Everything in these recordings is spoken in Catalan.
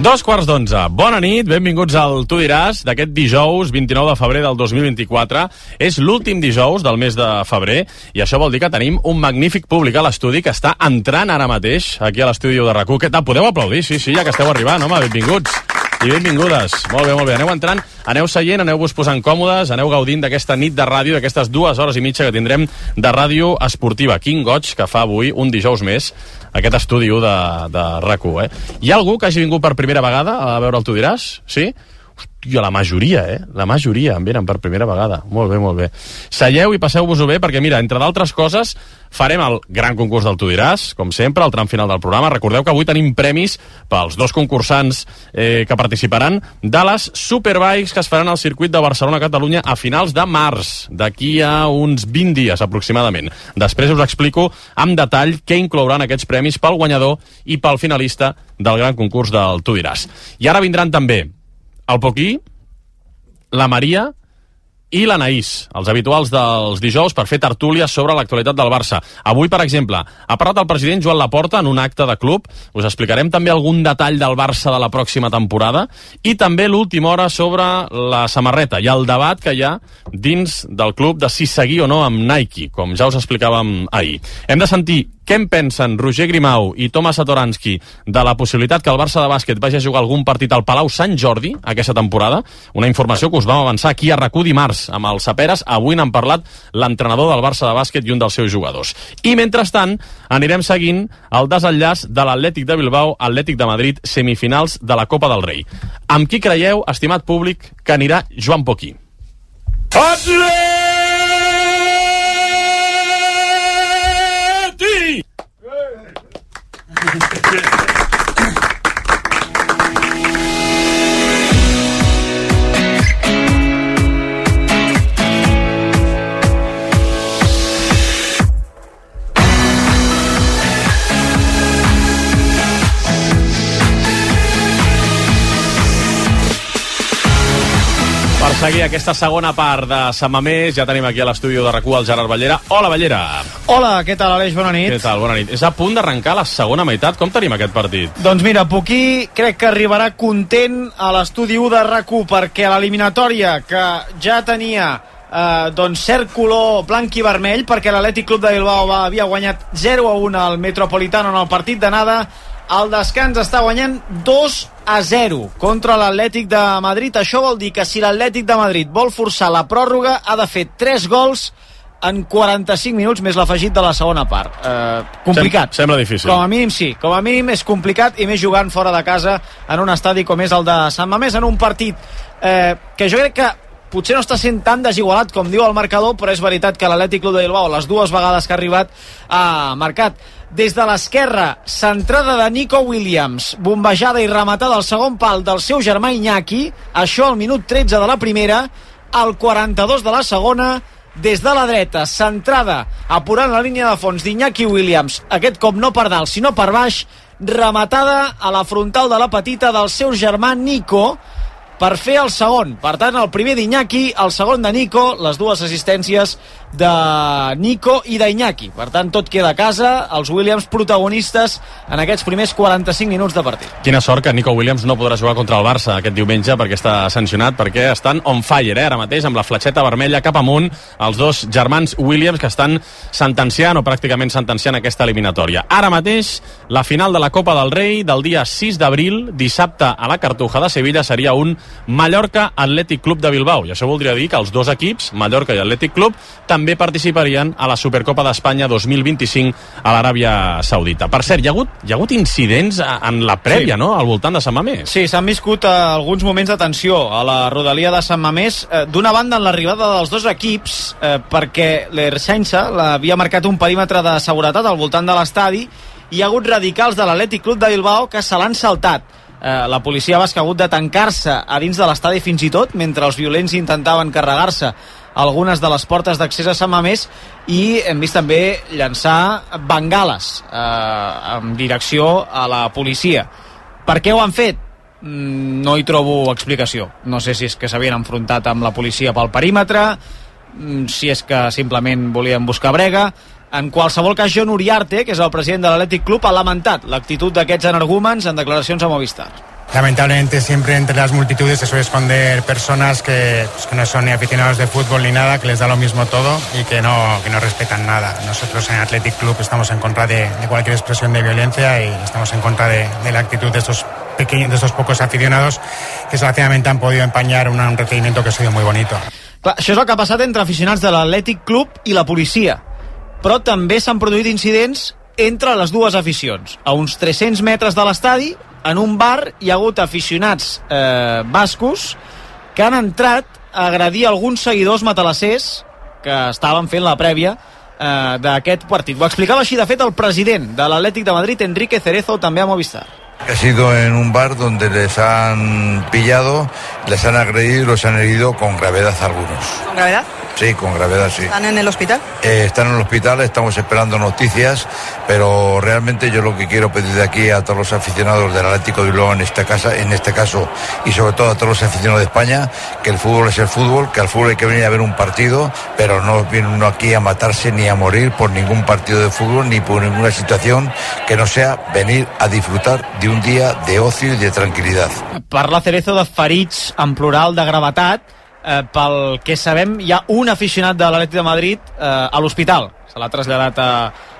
Dos quarts d'onze. Bona nit, benvinguts al Tu diràs d'aquest dijous 29 de febrer del 2024. És l'últim dijous del mes de febrer i això vol dir que tenim un magnífic públic a l'estudi que està entrant ara mateix aquí a l'estudi de RAC1. Què tal? Podeu aplaudir? Sí, sí, ja que esteu arribant, home, benvinguts. I benvingudes. Molt bé, molt bé. Aneu entrant, aneu seient, aneu-vos posant còmodes, aneu gaudint d'aquesta nit de ràdio, d'aquestes dues hores i mitja que tindrem de ràdio esportiva. Quin goig que fa avui, un dijous més, aquest estudi 1 de, de RAC1, eh? Hi ha algú que hagi vingut per primera vegada a veure el Tu diràs? Sí? Hòstia, la majoria, eh? La majoria em venen per primera vegada. Molt bé, molt bé. Seieu i passeu-vos-ho bé, perquè mira, entre d'altres coses, farem el gran concurs del Tu diràs, com sempre, al tram final del programa. Recordeu que avui tenim premis pels dos concursants eh, que participaran de les Superbikes que es faran al circuit de Barcelona-Catalunya a finals de març, d'aquí a uns 20 dies aproximadament. Després us explico amb detall què inclouran aquests premis pel guanyador i pel finalista del gran concurs del Tu diràs. I ara vindran també el Poquí, la Maria i l'Anaïs, els habituals dels dijous per fer tertúlia sobre l'actualitat del Barça. Avui, per exemple, ha parlat el president Joan Laporta en un acte de club. Us explicarem també algun detall del Barça de la pròxima temporada i també l'última hora sobre la samarreta i el debat que hi ha dins del club de si seguir o no amb Nike, com ja us explicàvem ahir. Hem de sentir què en pensen Roger Grimau i Thomas Satoransky de la possibilitat que el Barça de bàsquet vagi a jugar algun partit al Palau Sant Jordi aquesta temporada? Una informació que us vam avançar aquí a RAC1 dimarts amb els Saperes. Avui n'han parlat l'entrenador del Barça de bàsquet i un dels seus jugadors. I mentrestant anirem seguint el desenllaç de l'Atlètic de Bilbao, Atlètic de Madrid, semifinals de la Copa del Rei. Amb qui creieu, estimat públic, que anirà Joan Poquí? Atleti! Seguir aquesta segona part de Samamés, ja tenim aquí a l'estudi de RAC1 el Gerard Ballera. Hola, Ballera! Hola, què tal, Aleix? Bona nit. Què tal? Bona nit. És a punt d'arrencar la segona meitat. Com tenim aquest partit? Doncs mira, Puquí crec que arribarà content a l'estudi 1 de rac perquè l'eliminatòria que ja tenia eh, doncs cert color blanc i vermell perquè l'Atlètic Club de Bilbao havia guanyat 0 a 1 al Metropolitano en el partit d'anada el descans està guanyant 2 a 0 contra l'Atlètic de Madrid. Això vol dir que si l'Atlètic de Madrid vol forçar la pròrroga ha de fer 3 gols en 45 minuts més l'afegit de la segona part. Eh, complicat. Sem sembla difícil. Com a mínim sí, com a mínim és complicat i més jugant fora de casa en un estadi com és el de Sant Mamés en un partit eh, que jo crec que potser no està sent tan desigualat com diu el marcador, però és veritat que l'Atlètic Club de Bilbao, les dues vegades que ha arribat, ha marcat. Des de l'esquerra, centrada de Nico Williams, bombejada i rematada al segon pal del seu germà Iñaki, això al minut 13 de la primera, al 42 de la segona, des de la dreta, centrada, apurant la línia de fons d'Iñaki Williams, aquest cop no per dalt, sinó per baix, rematada a la frontal de la petita del seu germà Nico, per fer el segon. Per tant, el primer d'Iñaki, el segon de Nico, les dues assistències de Nico i d'Iñaki. Per tant, tot queda a casa, els Williams protagonistes en aquests primers 45 minuts de partit. Quina sort que Nico Williams no podrà jugar contra el Barça aquest diumenge perquè està sancionat, perquè estan on fire, eh, ara mateix, amb la fletxeta vermella cap amunt, els dos germans Williams que estan sentenciant o pràcticament sentenciant aquesta eliminatòria. Ara mateix, la final de la Copa del Rei del dia 6 d'abril, dissabte a la Cartuja de Sevilla, seria un Mallorca Atlètic Club de Bilbao. I això voldria dir que els dos equips, Mallorca i Atlètic Club, també participarien a la Supercopa d'Espanya 2025 a l'Aràbia Saudita. Per cert, hi ha hagut, hi ha hagut incidents en la prèvia, Sí. no?, al voltant de Sant Mamés. Sí, s'han viscut eh, alguns moments de tensió a la rodalia de Sant Mamés. Eh, D'una banda, en l'arribada dels dos equips, eh, perquè l'Erxanxa l'havia marcat un perímetre de seguretat al voltant de l'estadi, hi ha hagut radicals de l'Atlètic Club de Bilbao que se l'han saltat. Eh, la policia basca ha hagut de tancar-se a dins de l'estadi fins i tot, mentre els violents intentaven carregar-se algunes de les portes d'accés a Sant Mamés i hem vist també llançar bengales eh, en direcció a la policia. Per què ho han fet? Mm, No hi trobo explicació. No sé si és que s'havien enfrontat amb la policia pel perímetre, mm, si és que simplement volien buscar brega. En qualsevol cas, John Uriarte, que és el president de l'Atlètic Club, ha lamentat l'actitud d'aquests energúmens en declaracions a Movistar. Lamentablemente siempre entre las multitudes se suele esconder personas que, pues, que no son ni aficionados de fútbol ni nada, que les da lo mismo todo y que no, que no respetan nada. Nosotros en Athletic Club estamos en contra de, de cualquier expresión de violencia y estamos en contra de, de la actitud de estos pequeños, de estos pocos aficionados que desgraciadamente han podido empañar una- un recibimiento que ha sido muy bonito. Clar, això és el que ha passat entre aficionats de l'Atlètic Club i la policia. Però també s'han produït incidents entre les dues aficions. A uns 300 metres de l'estadi, en un bar, hi ha hagut aficionats eh, bascos que han entrat a agredir alguns seguidors matalassers que estaven fent la prèvia eh, d'aquest partit. Ho explicava així, de fet, el president de l'Atlètic de Madrid, Enrique Cerezo, també a Movistar. Ha sido en un bar donde les han pillado, les han agredido y los han herido con gravedad algunos. ¿Con gravedad? Sí, con gravedad sí. ¿Están en el hospital? Eh, están en el hospital, estamos esperando noticias, pero realmente yo lo que quiero pedir de aquí a todos los aficionados del Atlético de Bilbao en esta casa, en este caso, y sobre todo a todos los aficionados de España, que el fútbol es el fútbol, que al fútbol hay que venir a ver un partido, pero no viene uno aquí a matarse ni a morir por ningún partido de fútbol ni por ninguna situación que no sea venir a disfrutar de un día de ocio y de tranquilidad. Parla Cerezo de ferits en plural de gravetat. Eh, pel que sabem, hi ha un aficionat de l'Atlètic de Madrid eh, a l'hospital. Se l'ha traslladat a,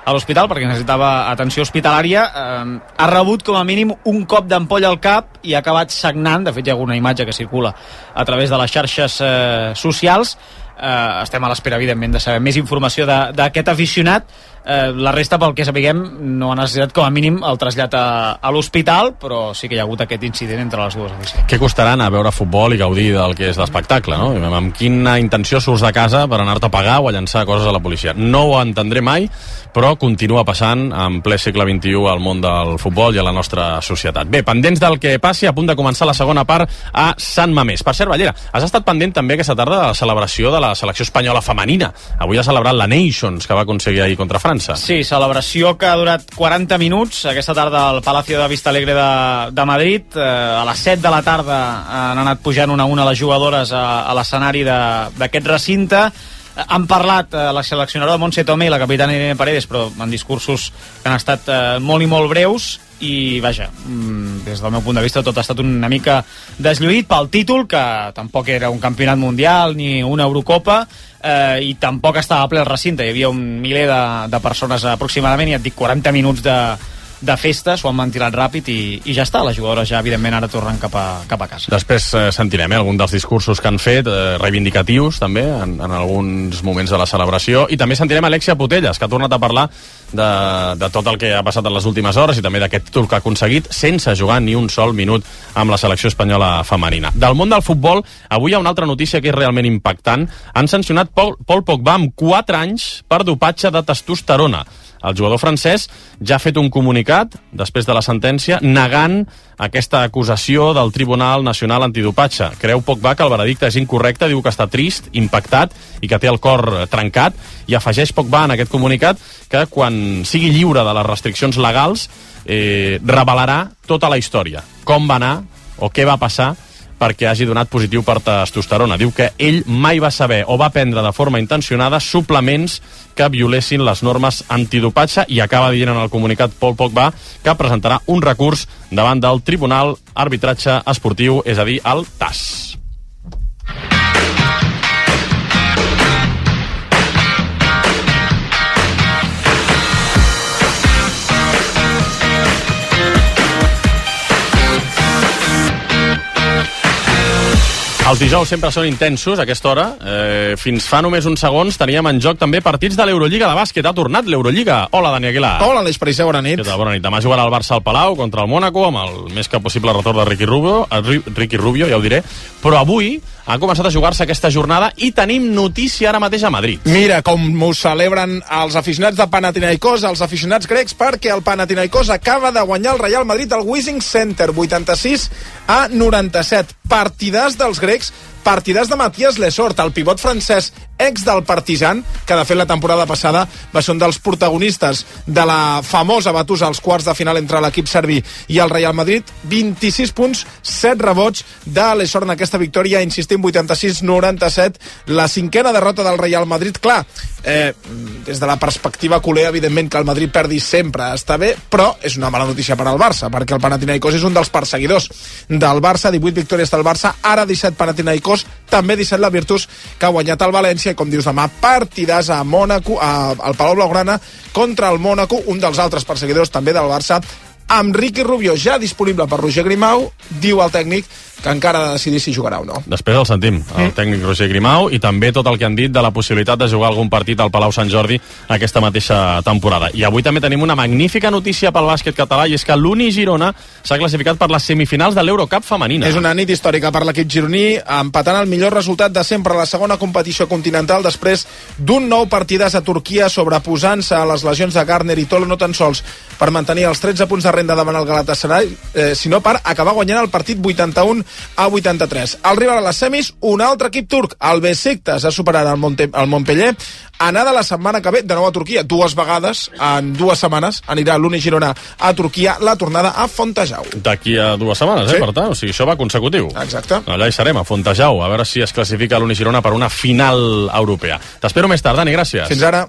a l'hospital perquè necessitava atenció hospitalària. Eh, ha rebut com a mínim un cop d'ampolla al cap i ha acabat sagnant. De fet, hi ha alguna imatge que circula a través de les xarxes eh, socials. Eh, estem a l'espera, evidentment, de saber més informació d'aquest aficionat. Eh, la resta, pel que sapiguem, no ha necessitat com a mínim el trasllat a, a l'hospital, però sí que hi ha hagut aquest incident entre les dues aficions. Què costarà anar a veure futbol i gaudir del que és l'espectacle, no? Amb quina intenció surts de casa per anar-te a pagar o a llançar coses a la policia. No ho entendré mai, però continua passant en ple segle XXI al món del futbol i a la nostra societat. Bé, pendents del que passi, a punt de començar la segona part a Sant Mamés. Per cert, Ballera, has estat pendent també aquesta tarda de la celebració de la selecció espanyola femenina. Avui ha celebrat la Nations, que va aconseguir ahir contra França. Sí, celebració que ha durat 40 minuts aquesta tarda al Palacio de Vista Alegre de, de Madrid. Eh, a les 7 de la tarda han anat pujant una a una les jugadores a, a l'escenari d'aquest recinte. Han parlat eh, la seleccionadora Montse Tomé i la capitana Irene Paredes, però en discursos que han estat eh, molt i molt breus i vaja, mm, des del meu punt de vista tot ha estat una mica deslluït pel títol, que tampoc era un campionat mundial ni una Eurocopa eh, i tampoc estava ple el recinte, hi havia un miler de, de persones aproximadament i et dic 40 minuts de, de festa, s'ho han ventilat ràpid i, i ja està, les jugadores ja evidentment ara tornen cap a, cap a casa. Després eh, sentirem eh, algun dels discursos que han fet, eh, reivindicatius també, en, en alguns moments de la celebració, i també sentirem Alexia Putelles, que ha tornat a parlar de, de tot el que ha passat en les últimes hores i també d'aquest títol que ha aconseguit sense jugar ni un sol minut amb la selecció espanyola femenina. Del món del futbol, avui hi ha una altra notícia que és realment impactant. Han sancionat Paul, Paul Pogba amb 4 anys per dopatge de testosterona. El jugador francès ja ha fet un comunicat, després de la sentència, negant aquesta acusació del Tribunal Nacional Antidopatge. Creu Pogba que el veredicte és incorrecte, diu que està trist, impactat i que té el cor trencat, i afegeix Pogba en aquest comunicat que quan sigui lliure de les restriccions legals eh, revelarà tota la història, com va anar o què va passar perquè hagi donat positiu per testosterona. Diu que ell mai va saber o va prendre de forma intencionada suplements que violessin les normes antidopatge i acaba dient en el comunicat Pol Pogba que presentarà un recurs davant del Tribunal Arbitratge Esportiu, és a dir, el TAS. Els dijous sempre són intensos a aquesta hora. Eh, fins fa només uns segons teníem en joc també partits de l'Eurolliga de bàsquet. Ha tornat l'Eurolliga. Hola, Dani Aguilar. Hola, Aleix Pariseu, bona nit. Què tal? Bona nit. Demà jugarà el Barça al Palau contra el Mónaco amb el més que possible retorn de Ricky Rubio, eh, Ri- Ricky Rubio, ja ho diré. Però avui ha començat a jugar-se aquesta jornada i tenim notícia ara mateix a Madrid. Mira com ho celebren els aficionats de Panathinaikos, els aficionats grecs, perquè el Panathinaikos acaba de guanyar el Real Madrid al Wishing Center, 86 a 97. Partidàs dels grecs, Six partidàs de Matías Lesort, el pivot francès ex del Partizan, que de fet la temporada passada va ser un dels protagonistes de la famosa batussa als quarts de final entre l'equip serbi i el Real Madrid. 26 punts, 7 rebots de Lesort en aquesta victòria, insistim, 86-97, la cinquena derrota del Real Madrid. Clar, eh, des de la perspectiva culer, evidentment que el Madrid perdi sempre està bé, però és una mala notícia per al Barça, perquè el Panathinaikos és un dels perseguidors del Barça, 18 victòries del Barça, ara 17 Panathinaikos, també 17 la Virtus, que ha guanyat el València, i com dius demà, partidàs a Mònaco, a, al Palau Blaugrana, contra el Mònaco, un dels altres perseguidors també del Barça, amb Ricky Rubio ja disponible per Roger Grimau, diu el tècnic encara ha de decidir si jugarà o no. Després el sentim, el tècnic Roger Grimau, i també tot el que han dit de la possibilitat de jugar algun partit al Palau Sant Jordi aquesta mateixa temporada. I avui també tenim una magnífica notícia pel bàsquet català, i és que l'Uni Girona s'ha classificat per les semifinals de l'Eurocup femenina. És una nit històrica per l'equip gironí, empatant el millor resultat de sempre a la segona competició continental després d'un nou partidàs a Turquia sobreposant-se a les lesions de Garner i Tolo no tan sols per mantenir els 13 punts de renda davant el Galatasaray, eh, sinó per acabar guanyant el partit 81 a 83. El rival a les semis, un altre equip turc, el Besiktas, ha superat el, Monte, el Montpellier, anada la setmana que ve de nou a Turquia, dues vegades, en dues setmanes, anirà l'Uni Girona a Turquia, la tornada a Fontejau. D'aquí a dues setmanes, Sí. eh, per tant. O sigui, això va consecutiu. Exacte. Allà hi serem, a Fontejau, a veure si es classifica l'Uni Girona per una final europea. T'espero més tard, Dani, gràcies. Fins ara.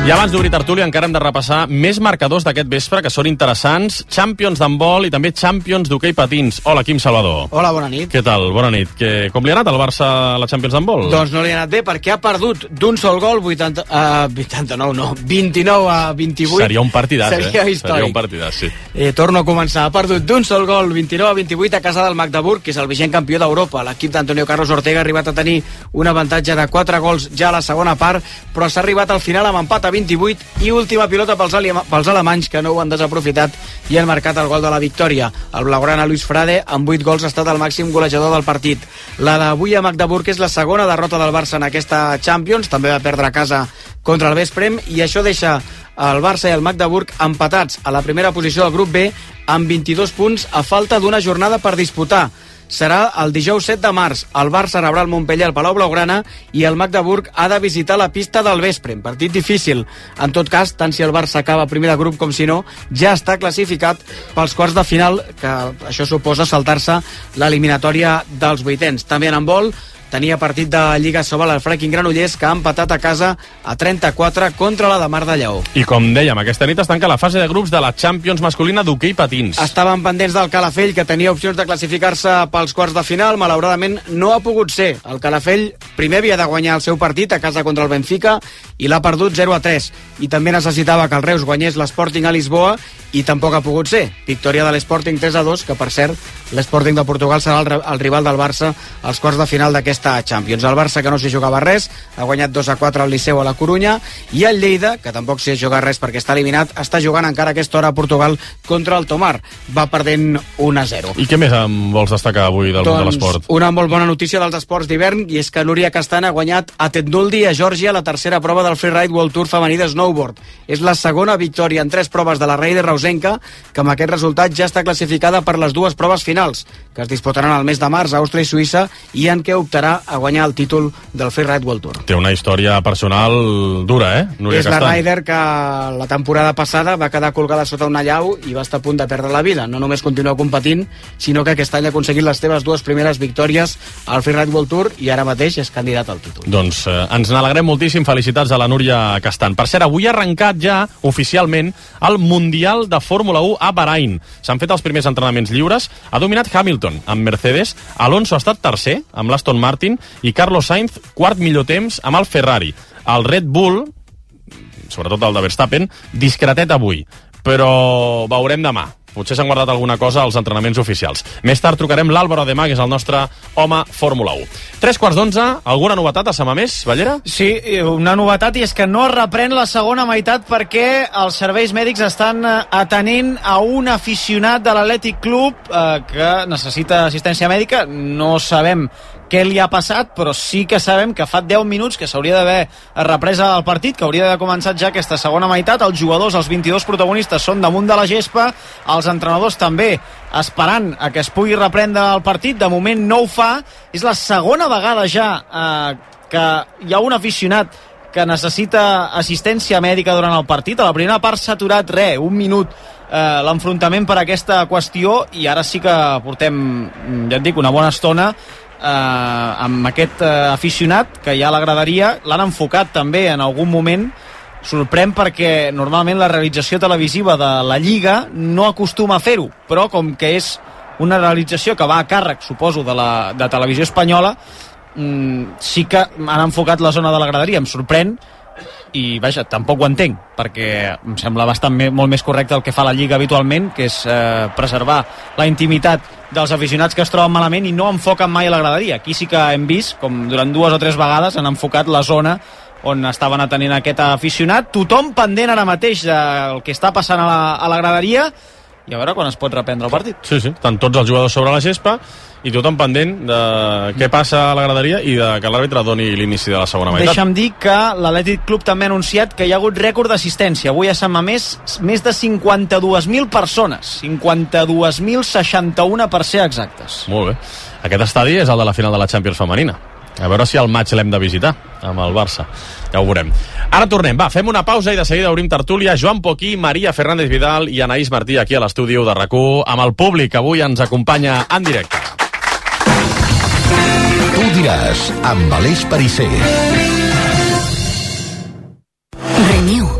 I abans d'obrir tertúlia encara hem de repassar més marcadors d'aquest vespre que són interessants. Champions d'handbol i també Champions d'hoquei patins. Hola, Quim Salvador. Hola, bona nit. Què tal? Bona nit. Que, com li ha anat al Barça a la Champions d'handbol? Doncs no li ha anat bé perquè ha perdut d'un sol gol 80, uh, 89, no, 29 a 28. Seria un partidàs, Seria eh? històric. Seria un partidàs, sí. Eh, torno a començar. Ha perdut d'un sol gol 29 a 28 a casa del Magdeburg, que és el vigent campió d'Europa. L'equip d'Antonio Carlos Ortega ha arribat a tenir un avantatge de 4 gols ja a la segona part, però s'ha arribat al final amb empat a 28 i última pilota pels, alema- pels alemanys que no ho han desaprofitat i han marcat el gol de la victòria. El blaugrana Luis Frade amb 8 gols ha estat el màxim golejador del partit. La d'avui a Magdeburg és la segona derrota del Barça en aquesta Champions, també va perdre a casa contra el Vesprem i això deixa el Barça i el Magdeburg empatats a la primera posició del grup B amb 22 punts a falta d'una jornada per disputar. Serà el dijous 7 de març. El Barça rebrà el Montpellier al Palau Blaugrana i el Magdeburg ha de visitar la pista del Vespre. Un partit difícil. En tot cas, tant si el Barça acaba primer de grup com si no, ja està classificat pels quarts de final, que això suposa saltar-se l'eliminatòria dels vuitens. També en handbol, tenia partit de Lliga sobre el Freaking Granollers que ha empatat a casa a 34 contra la de Mar de Lleó. I com dèiem, aquesta nit es tanca la fase de grups de la Champions masculina d'hoquei patins. Estaven pendents del Calafell, que tenia opcions de classificar-se pels quarts de final. Malauradament, no ha pogut ser. El Calafell primer havia de guanyar el seu partit a casa contra el Benfica i l'ha perdut 0 a 3. I també necessitava que el Reus guanyés l'Sporting a Lisboa i tampoc ha pogut ser. Victòria de l'Sporting 3 a 2, que per cert, l'Sporting de Portugal serà el, el rival del Barça als quarts de final d'aquesta Champions. El Barça, que no s'hi jugava res, ha guanyat 2 a 4 al Liceu a la Corunya, i el Lleida, que tampoc s'hi juga res perquè està eliminat, està jugant encara a aquesta hora a Portugal contra el Tomar. Va perdent 1 a 0. I què més em vols destacar avui del món de l'esport? una molt bona notícia dels esports d'hivern i és que Núria Núria Castan ha guanyat a Tenduldi a Geòrgia la tercera prova del Freeride World Tour femení de snowboard. És la segona victòria en tres proves de la Raider Rausenca, que amb aquest resultat ja està classificada per les dues proves finals, que es disputaran al mes de març a Àustria i Suïssa i en què optarà a guanyar el títol del Freeride World Tour. Té una història personal dura, eh? Núria és la Castan. Ryder que la temporada passada va quedar colgada sota una llau i va estar a punt de perdre la vida. No només continua competint, sinó que aquest any ha aconseguit les seves dues primeres victòries al Freeride World Tour i ara mateix és candidat al títol. Doncs eh, ens n'alegrem moltíssim. Felicitats a la Núria Castan. Per cert, avui ha arrencat ja oficialment el Mundial de Fórmula 1 a Bahrain. S'han fet els primers entrenaments lliures. Ha dominat Hamilton amb Mercedes. Alonso ha estat tercer amb l'Aston Martin i Carlos Sainz quart millor temps amb el Ferrari. El Red Bull, sobretot el de Verstappen, discretet avui. Però veurem demà. Potser s'han guardat alguna cosa als entrenaments oficials. Més tard trucarem l'Àlvaro Demà, que és el nostre home Fórmula 1. Tres quarts d'onze, alguna novetat a Samamés, Ballera? Sí, una novetat i és que no es reprèn la segona meitat perquè els serveis mèdics estan eh, atenent a un aficionat de l'Atlètic Club eh, que necessita assistència mèdica. No sabem què li ha passat, però sí que sabem que fa 10 minuts que s'hauria d'haver reprès el partit, que hauria d'haver començat ja aquesta segona meitat. Els jugadors, els 22 protagonistes, són damunt de la gespa, els entrenadors també esperant a que es pugui reprendre el partit. De moment no ho fa. És la segona vegada ja eh, que hi ha un aficionat que necessita assistència mèdica durant el partit. A la primera part s'ha aturat res, un minut eh, l'enfrontament per aquesta qüestió i ara sí que portem, ja et dic, una bona estona eh, amb aquest eh, aficionat que ja l'agradaria, l'han enfocat també en algun moment. Sorprèn perquè normalment la realització televisiva de la Lliga no acostuma a fer-ho, però com que és una realització que va a càrrec, suposo, de la de televisió espanyola, mm, sí que han enfocat la zona de la graderia, em sorprèn, i vaja, tampoc ho entenc perquè em sembla bastant me, molt més correcte el que fa la Lliga habitualment que és eh, preservar la intimitat dels aficionats que es troben malament i no enfoquen mai a la graderia. Aquí sí que hem vist com durant dues o tres vegades han enfocat la zona on estaven atenent aquest aficionat tothom pendent ara mateix del que està passant a la, a la graderia i a veure quan es pot reprendre el partit Sí, sí, estan tots els jugadors sobre la gespa i tothom pendent de què passa a la graderia i de que l'àrbitre doni l'inici de la segona meitat. Deixa'm dir que l'Atlètic Club també ha anunciat que hi ha hagut rècord d'assistència. Avui a Sant Mamés més de 52.000 persones. 52.061 per ser exactes. Molt bé. Aquest estadi és el de la final de la Champions femenina. A veure si el maig l'hem de visitar amb el Barça. Ja ho veurem. Ara tornem. Va, fem una pausa i de seguida obrim tertúlia. Joan Poquí, Maria Fernández Vidal i Anaïs Martí aquí a l'estudi de rac amb el públic que avui ens acompanya en directe. Tu diràs, amb Aleix Pariser. Renew.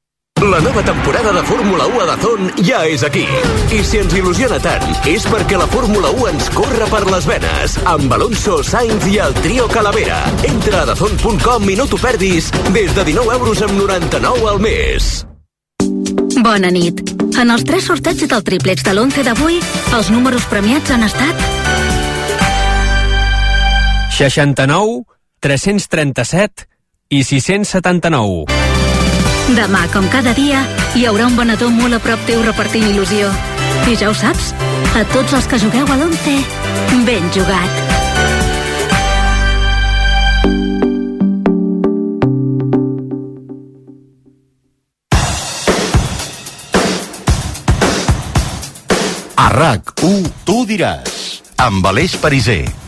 La nova temporada de Fórmula 1 a Dazón ja és aquí. I si ens il·lusiona tant, és perquè la Fórmula 1 ens corre per les venes. Amb Alonso, Sainz i el trio Calavera. Entra a dazón.com i no t'ho perdis des de 19 euros amb 99 al mes. Bona nit. En els tres sorteig del triplex de l'11 d'avui, els números premiats han estat 69, 337 i 679. Demà, com cada dia, hi haurà un venedor molt a prop teu repartint il·lusió. I ja ho saps, a tots els que jugueu a l'11, ben jugat. A RAC1, tu diràs, amb Aleix Pariser.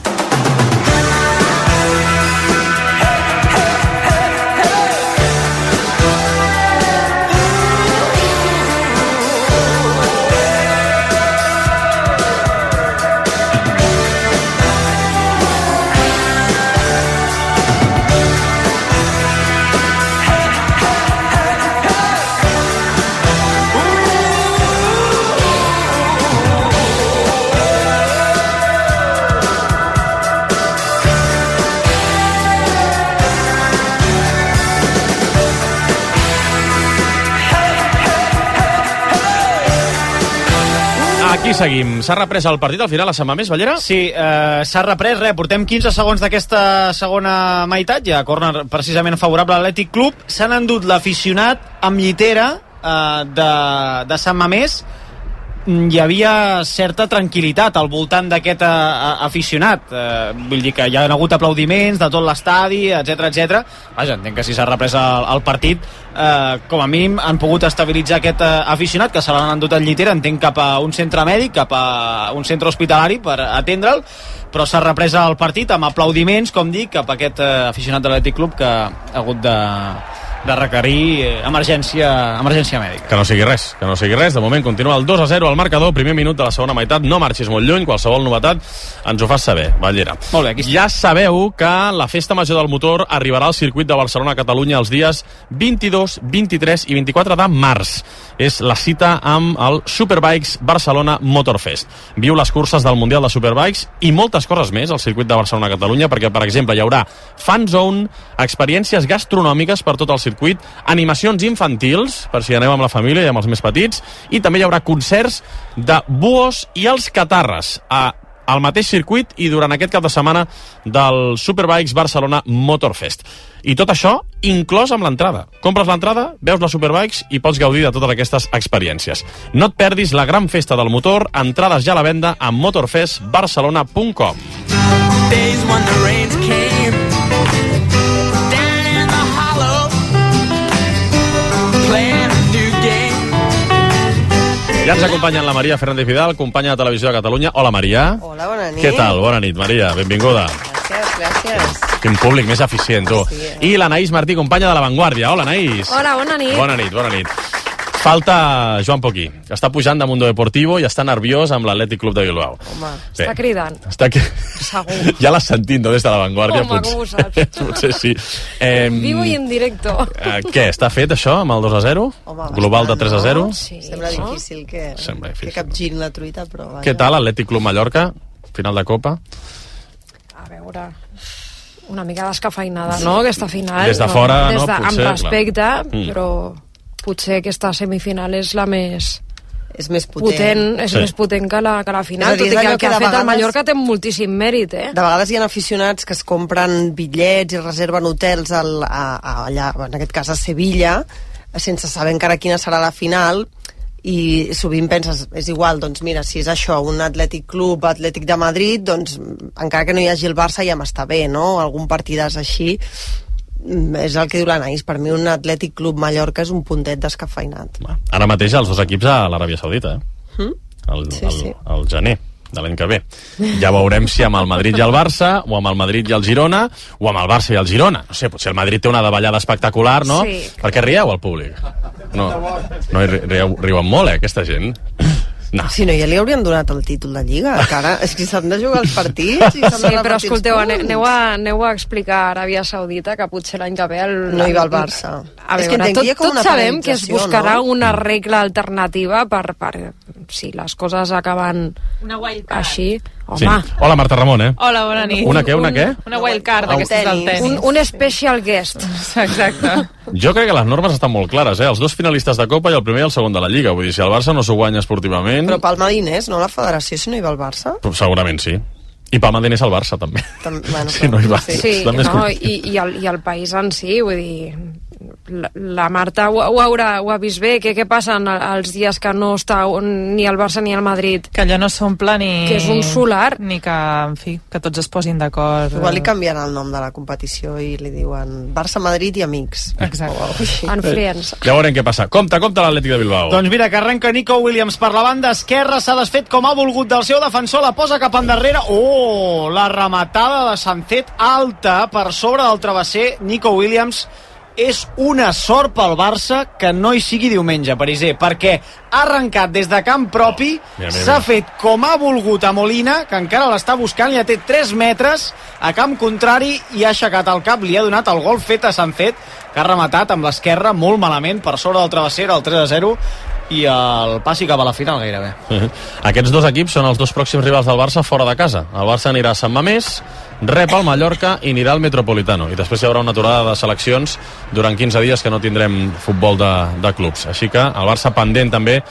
Aquí seguim. S'ha reprès el partit al final a Sant Mamés, Ballera? Sí, eh, s'ha reprès, res, portem 15 segons d'aquesta segona meitat, ja corner precisament favorable a l'Atlètic Club, s'han endut l'aficionat amb llitera eh, de, de Sant Mamés, hi havia certa tranquil·litat al voltant d'aquest eh, aficionat eh, vull dir que hi ha hagut aplaudiments de tot l'estadi, etc etc. vaja, entenc que si s'ha reprès el, el partit eh, com a mínim han pogut estabilitzar aquest eh, aficionat que se l'han endut en llitera entenc cap a un centre mèdic cap a un centre hospitalari per atendre'l però s'ha reprès el partit amb aplaudiments, com dic, cap a aquest eh, aficionat de l'Atlètic Club que ha hagut de, de requerir eh, emergència, emergència mèdica. Que no sigui res, que no sigui res. De moment continua el 2 a 0 al marcador, primer minut de la segona meitat. No marxis molt lluny, qualsevol novetat ens ho fas saber, Ballera. Molt bé, aquí Ja sabeu que la Festa Major del Motor arribarà al circuit de Barcelona-Catalunya els dies 22, 23 i 24 de març. És la cita amb el Superbikes Barcelona Motorfest. Viu les curses del Mundial de Superbikes i moltes coses més al circuit de Barcelona-Catalunya, perquè, per exemple, hi haurà fan zone, experiències gastronòmiques per tot el circuit, animacions infantils, per si aneu amb la família i amb els més petits, i també hi haurà concerts de buos i els catarres a al mateix circuit i durant aquest cap de setmana del Superbikes Barcelona Motorfest. I tot això inclòs amb l'entrada. Compres l'entrada, veus la Superbikes i pots gaudir de totes aquestes experiències. No et perdis la gran festa del motor, entrades ja a la venda a motorfestbarcelona.com. Days when the rains came Ja ens acompanyen la Maria Fernández Vidal, companya de Televisió de Catalunya. Hola, Maria. Hola, bona nit. Què tal? Bona nit, Maria. Benvinguda. Gràcies, gràcies. Quin públic més eficient, tu. I l'Anaïs Martí, companya de La Vanguardia. Hola, Anaïs. Hola, bona nit. Bona nit, bona nit. Falta Joan Poquí, que està pujant de Mundo Deportivo i està nerviós amb l'Atlètic Club de Bilbao. Home, Bé. està cridant. Està aquí... Segur. Ja l'has sentit, no, des de La Vanguardia? Home, com ho saps? potser sí. Eh, Vivo i en directo. eh, què, està fet això amb el 2 a 0? Home, Global de 3 a 0? Sí, Sembla difícil que, Sembla difícil. que capgirin la truita, però... Vaja. Què tal, Atlètic Club Mallorca? Final de Copa? A veure, una mica descafeinada, no?, aquesta final. Des de fora, Des no? de, Potser, amb respecte, clar. Mm. Potser aquesta semifinal és la més és més potent. potent és Sí. més potent que la, que la final, dir, tot i que el que, que ha fet el vegades- Mallorca té moltíssim mèrit, eh? De vegades hi ha aficionats que es compren bitllets i reserven hotels al, a, a, allà, en aquest cas a Sevilla, sense saber encara quina serà la final, i sovint penses, és igual, doncs mira, si és això, un Atlètic Club, Atlètic de Madrid, doncs encara que no hi hagi el Barça ja m'està bé, no? Algun partidàs així, és el que diu l'Anaïs, per mi un Atlètic Club Mallorca és un puntet descafeinat. Ara mateix els dos equips a l'Aràbia Saudita, eh? Mm? El, Sí, el, sí. el gener de l'any que ve. Ja veurem si amb el Madrid i el Barça, o amb el Madrid i el Girona, o amb el Barça i el Girona. No sé, potser el Madrid té una davallada espectacular, no? Sí. Per què rieu, el públic? No, no rieu, riuen molt, eh, aquesta gent. No. Si no, ja li haurien donat el títol de Lliga, que ara és que s'han de jugar els partits i s'han Sí, de però escolteu, aneu a, aneu a explicar a Aràbia Saudita que potser l'any que ve el, No hi va el Barça. A És que veure, entenc que tot, com tot sabem que es buscarà no? una regla alternativa per, per si les coses acaben Una wildcard. Així. Sí. Home, Hola, Marta Ramon, eh? Hola, bona nit. Una què, una què? Una wildcard, un- d'aquestes del tenis. un, un special guest. Exacte. Jo crec que les normes estan molt clares, eh? Els dos finalistes de Copa i el primer i el segon de la Lliga. Vull dir, si el Barça no s'ho guanya esportivament, Però Palma diners, no la federació, si no hi va el Barça? però segurament sí. I Palma diners al Barça, també. Tam bueno, Si no hi va. Sí, més no, i, i, el, i el país en si, vull dir, la, la Marta ho, ho, haurà, ho ha vist bé, què, què passa en el- els dies que no està un- ni el Barça ni el Madrid? Que allò no s'omple ni... Que és un solar. Ni que, en fi, que tots es posin d'acord. Igual li canvien el nom de la competició i li diuen Barça-Madrid i amics. Exacte. En friends. Ja veurem què passa. Compte, compte l'Atlètic de Bilbao. Doncs mira, que arrenca Nico Williams per la banda esquerra, s'ha desfet com ha volgut del seu defensor, la posa cap endarrere. Oh, la rematada de Sancet alta per sobre del travesser. Nico Williams és una sort pel Barça que no hi sigui diumenge, Pariser, perquè ha arrencat des de camp propi, mira, s'ha fet com ha volgut a Molina, que encara l'està buscant, ja té 3 metres a camp contrari i ha aixecat el cap, li ha donat el gol fet a Sancet, que ha rematat amb l'esquerra molt malament per sobre del travesser, el 3 a 0, i el passi cap a la final gairebé. Aquests dos equips són els dos pròxims rivals del Barça fora de casa. El Barça anirà a Sant Mamés, rep al Mallorca i anirà al Metropolitano. I després hi haurà una aturada de seleccions durant 15 dies que no tindrem futbol de, de clubs. Així que el Barça pendent també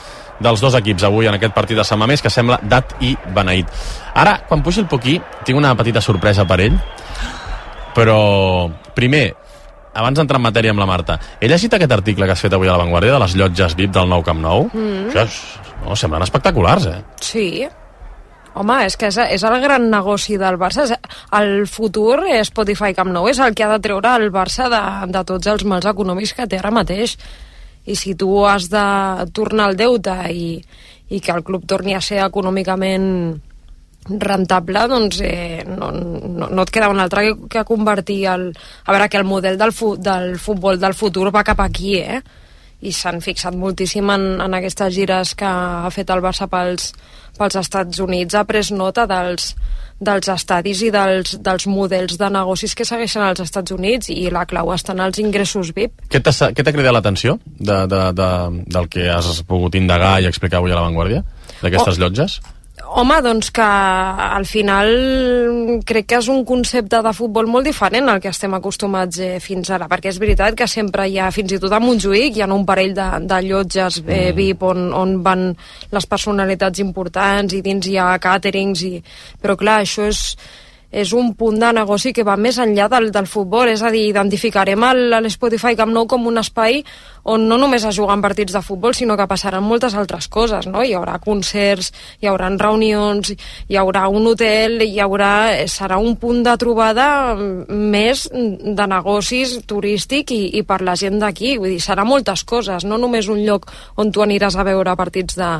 dels dos equips avui en aquest partit de Sant Mamés que sembla dat i beneït. Ara, quan pugi el Poquí, tinc una petita sorpresa per ell, però primer, abans d'entrar en matèria amb la Marta, he llegit aquest article que has fet avui a La Vanguardia de les llotges VIP del nou Camp Nou? Mm. Això és, no, semblen espectaculars, eh? Sí. Home, és que és, és el gran negoci del Barça. El futur Spotify Camp Nou és el que ha de treure el Barça de, de tots els mals econòmics que té ara mateix. I si tu has de tornar el deute i, i que el club torni a ser econòmicament rentable, doncs eh, no, no, no et queda un altre que, que convertir el... A veure, que el model del, fu, del futbol del futur va cap aquí, eh? i s'han fixat moltíssim en, en aquestes gires que ha fet el Barça pels, pels Estats Units, ha pres nota dels, dels estadis i dels, dels models de negocis que segueixen als Estats Units i la clau està en els ingressos VIP. Què t'ha què t'ha cridat l'atenció de, de, de, del que has pogut indagar i explicar avui a La Vanguardia? D'aquestes Oh. llotges? Home, doncs que al final crec que és un concepte de futbol molt diferent al que estem acostumats eh, fins ara, perquè és veritat que sempre hi ha, fins i tot a Montjuïc, hi ha un parell de, de llotges eh, VIP on, on van les personalitats importants i dins hi ha càterings, i... però clar, això és, és un punt de negoci que va més enllà del, del futbol, és a dir, identificarem l'Spotify Camp Nou com un espai on no només es juguen partits de futbol, sinó que passaran moltes altres coses, no? Hi haurà concerts, hi haurà reunions, hi haurà un hotel, hi haurà... serà un punt de trobada mm, més de negocis turístic i, i per la gent d'aquí, vull dir, serà moltes coses, no només un lloc on tu aniràs a veure partits de,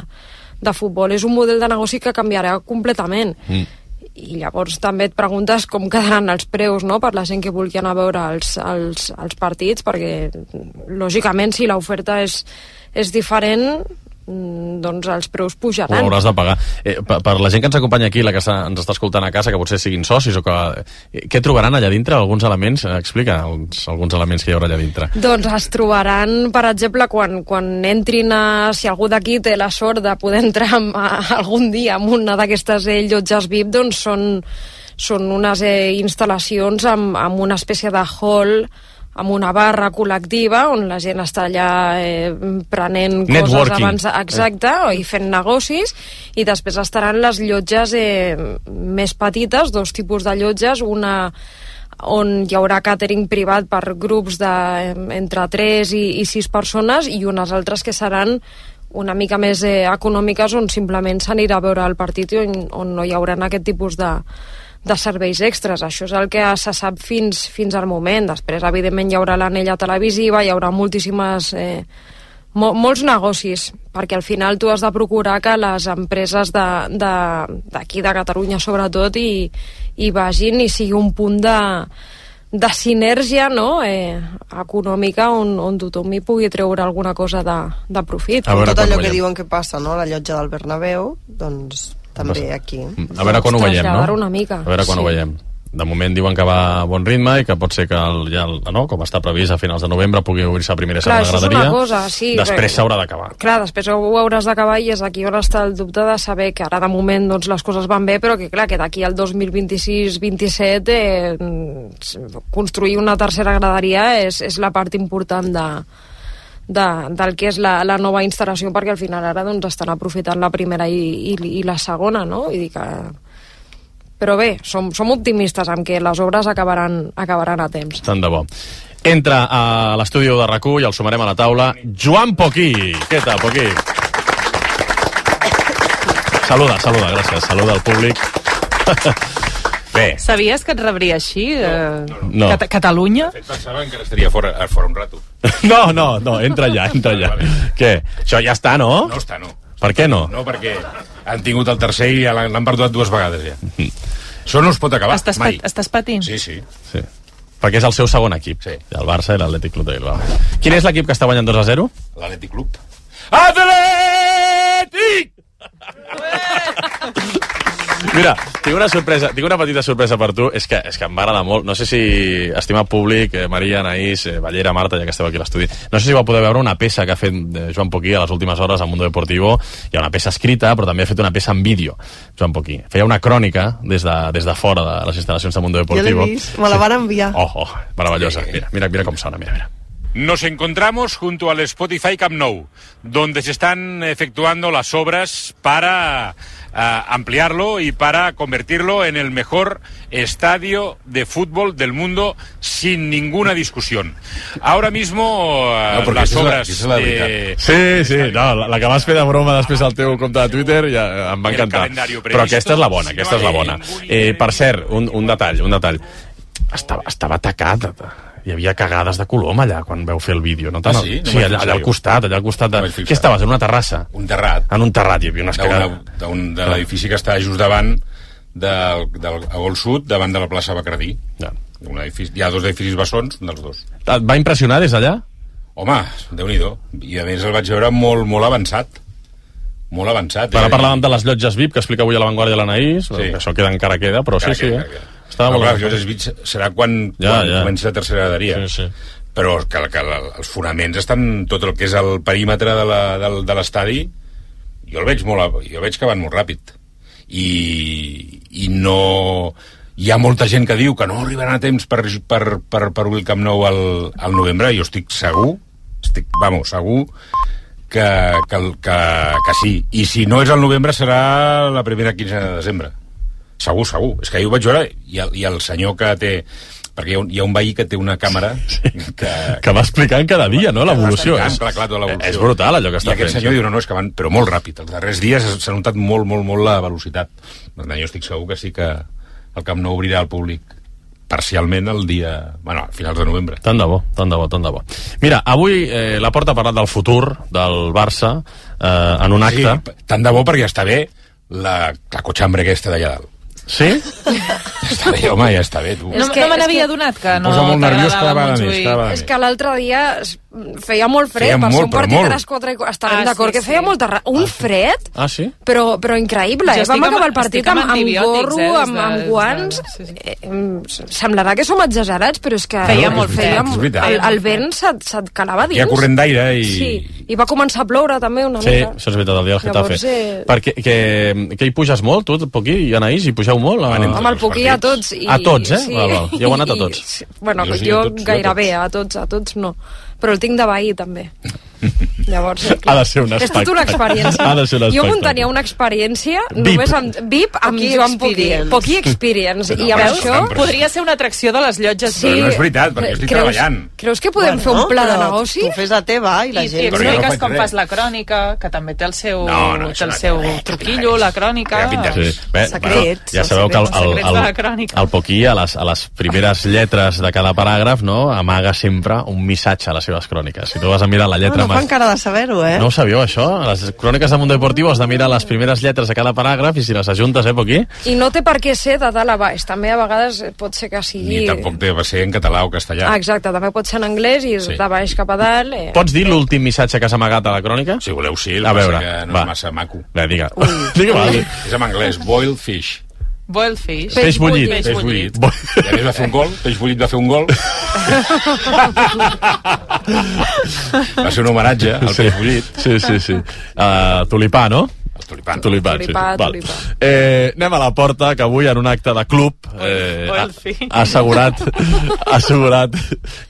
de futbol, és un model de negoci que canviarà completament Mm. I llavors també et preguntes com quedaran els preus no? per la gent que vulgui anar a veure els, els, els partits perquè lògicament si l'oferta és, és diferent doncs els preus Ho pujaran hauràs de pagar. Eh, per, per la gent que ens acompanya aquí, la que ens està escoltant a casa, que potser siguin socis o que... Eh, què trobaran allà dintre? Alguns elements? Eh, explica alguns, alguns elements que hi haurà allà dintre. Doncs es trobaran, per exemple, quan, quan entrin a... Si algú d'aquí té la sort de poder entrar a, a, algun dia en una d'aquestes eh, llotges VIP, doncs són, són unes eh, instal·lacions amb, amb una espècie de hall amb una barra col·lectiva on la gent està allà eh, prenent coses Networking. abans exacte i fent negocis i després estaran les llotges eh, més petites, dos tipus de llotges una on hi haurà càtering privat per grups de eh, entre 3 i, i 6 persones i unes altres que seran una mica més eh, econòmiques on simplement s'anirà a veure el partit i on, on no hi haurà aquest tipus de, de serveis extras. Això és el que se sap fins, fins al moment. Després, evidentment, hi haurà l'anella televisiva, hi haurà moltíssimes... Eh, mo molts negocis, perquè al final tu has de procurar que les empreses d'aquí, de, d'aquí, de Catalunya sobretot, i, i vagin i sigui un punt de, de sinergia no? eh, econòmica on, on tothom hi pugui treure alguna cosa de, de profit. Veure Tot allò que diuen que passa, no? A la llotja del Bernabéu, doncs també aquí. A veure quan ho veiem, no? Una mica. A veure quan Sí. ho veiem. De moment diuen que va a bon ritme i que pot ser que el, ja, el, no, com està previst a finals de novembre pugui obrir-se la primera i segona és una graderia. cosa, sí, Després s'haurà d'acabar. Clar, després ho hauràs d'acabar i és aquí on està el dubte de saber que ara de moment doncs, les coses van bé, però que clar, que d'aquí al 2026-27 eh, construir una tercera graderia és, és la part important de, de, del que és la, la nova instal·lació perquè al final ara doncs, estan aprofitant la primera i, i, i la segona, no? Vull dir que... Però bé, som, som optimistes en que les obres acabaran, acabaran a temps. Tant de bo. Entra a l'estudi de rac i el sumarem a la taula. Joan Poquí. Què tal, Poquí? Saluda, saluda, gràcies. Saluda al públic. Bé, Sabies que et rebria així? Eh, No. Cat Catalunya? Pensava que estaria fora, fora un rato. no, no, no, entra allà, entra allà. Què? Això ja està, no? No està, no. Per què no? No, perquè han tingut el tercer i ja l'han l'han perdut dues vegades, ja. Això no es pot acabar, Estàs, mai. pat, estàs patint? Sí, sí. Sí. Perquè és el seu segon equip. Sí. El Barça i l'Atlètic Club de Bilbao. Quin és l'equip que està guanyant 2 a 0? L'Atlètic Club. Atlètic! Mira, tinc una sorpresa, tinc una petita sorpresa per tu, és que, és que em va agradar molt. No sé si, estimat públic, eh, Maria, Anaïs, eh, Ballera, Marta, ja que esteu aquí a l'estudi, no sé si vau poder veure una peça que ha fet eh, Joan Poquí a les últimes hores al Mundo Deportivo. Hi ha una peça escrita, però també ha fet una peça en vídeo, Joan Poquí. Feia una crònica des de, des de fora de les instal·lacions del Mundo Jo l'he Deportivo. vist, me la van enviar. Oh, oh, meravellosa. Mira, mira, mira com sona, mira, mira. Nos encontramos junto al Spotify Camp Nou, donde se están efectuando las obras para ampliarlo y para convertirlo en el mejor estadio de fútbol del mundo sin ninguna discusión. Ahora mismo ah, No, las aquesta és la- obras és la de... Sí, sí, no, la, la que vas fer de broma després al teu compte de Twitter ja em va encantar. Però aquesta és la bona, aquesta és la bona. Eh, per cert, un, un detall, un detall. Estava, estava tacat, hi havia cagades de colom allà quan veu fer el vídeo. No Ah, sí? No sí allà, allà al costat, allà al costat de... No. Què estaves, en una terrassa? Un terrat. En un terrat hi havia unes cagades. d'un- de l'edifici que està just davant del, del, a Gol Sud, davant de la plaça Bacardí. Ja. Un edifici, hi ha dos edificis bessons, un dels dos. Et va impressionar des d'allà? Home, déu nhi I a més el vaig veure molt, molt avançat. Molt avançat. Ara eh? parlàvem de les llotges VIP que explica avui a l'Avantguàrdia l'Anaïs, Sí. sí. això queda encara queda, però Encara sí, sí, queda, eh? encara queda. Estava no, molt clar, els Bits serà quan, Ja, quan ja. comenci la tercera graderia. Sí, sí. Però que, que els fonaments estan... Tot el que és el perímetre de la- del- de l'estadi, jo el veig molt... Jo veig que van molt ràpid. I, i no... Hi ha molta gent que diu que no arribaran a temps per, per, per, per obrir el Camp Nou al, al novembre. Jo estic segur, estic, vamos, segur que, que, que, que sí. I si no és al novembre serà la primera quinzena de desembre. Segur, segur. És que jo ho vaig veure i el, i el senyor que té... Perquè hi ha, un, hi ha un veí que té una càmera que... Que va explicant cada dia, no?, l'evolució. És, clar, clar, tota l'evolució. és brutal, allò que està I aquest fent, senyor sí. diu, no, no, és que van, però molt ràpid. Els darrers dies s'ha notat molt, molt, molt la velocitat. Per tant, jo estic segur que sí que el Camp Nou obrirà al públic parcialment el dia... Bueno, a finals de novembre. Tant de bo, tant de bo, tant de bo. Mira, avui eh, la Porta ha parlat del futur del Barça eh, en un acte. Sí, tant de bo perquè està bé la, la cotxambre aquesta d'allà dalt. Sí? Està bé, home, ja està bé, tu. No, no me n'havia adonat que no Posa molt nerviós t'agradava cada vegada més, Montjuïc. cada vegada És que l'altre dia es- feia molt fred, Feia per ser molt, un però partit molt. a les 4 i... qu- Estarem Ah, d'acord sí, que feia sí. molta... ra- Un fred, Ah, sí? però, però increïble. Jo Eh? Vam amb- acabar el partit amb amb, amb gorro, eh, amb, de- amb des de- guants... Eh, em, semblarà que som exagerats, però és que... Feia no, molt fred, feia, és veritat. el, el vent se't, se't calava dins. Hi ha corrent d'aire i... Sí, i va començar a ploure també una Sí, mica. això és veritat, el dia del Getafe. Llavors, eh, Perquè que, que hi puges molt, tu, Poquí i Anaïs, hi pugeu molt? A... Amb el Puquí a tots. I, A tots, eh? Sí. Val, val. Hi heu anat a tots? sí. Bueno, Jo jo, sí, gairebé, a tots, a tots no. Però el tinc de veí, també. Llavors, eh, Ha de ser un és tota una espectacle. experiència. Ha de ser un Jo espectacle. muntania una experiència VIP. només amb VIP, amb Poquí Joan Poquí. experience. Poquí Experience. I amb això... Podria ser una atracció de les llotges. Sí. Però no és veritat, perquè estic Creus- treballant. Creus que podem fer un pla de negoci? Tu fes la teva i la I, i gent... Jo no expliques faig com res. fas la crònica, que també té el seu, No, no, té el no seu res, truquillo, la crònica... Sí. Bé, Secrets, ja els sabeu que el, el, el, el Poquí, a les, a les primeres lletres de cada paràgraf, no, amaga sempre un missatge a les seves cròniques. Si tu vas a mirar la No, lletra... no fan mas- cara de saber-ho, eh? No ho sabíeu, això? A les cròniques de Mundo Deportivo has de mirar les primeres lletres de cada paràgraf i si les ajuntes, eh, Poquí? I no té per què ser de dalt a baix. També a vegades pot ser que sigui... Ni tampoc té va ser en català o castellà. Ah, exacte, també pot ser en anglès i Sí. sí. de baix cap a dalt. Eh. Pots dir l'últim missatge que has amagat a la crònica? Si voleu, sí, A veure, que no va. és massa maco. Bé, digue. Digue, va. És en anglès, boiled fish. Boiled fish. Peix bullit. Peix Peix bullit. bullit. I a més va fer un gol, Peix bullit va fer un gol. va ser un homenatge al Sí. Peix bullit. Sí, sí, sí. Uh, tulipà, no? El tulipà. Tulipà, Tulipà, sí. Val. tulipà. Eh, anem a la porta, que avui en un acte de club eh, ha, ha assegurat, ha assegurat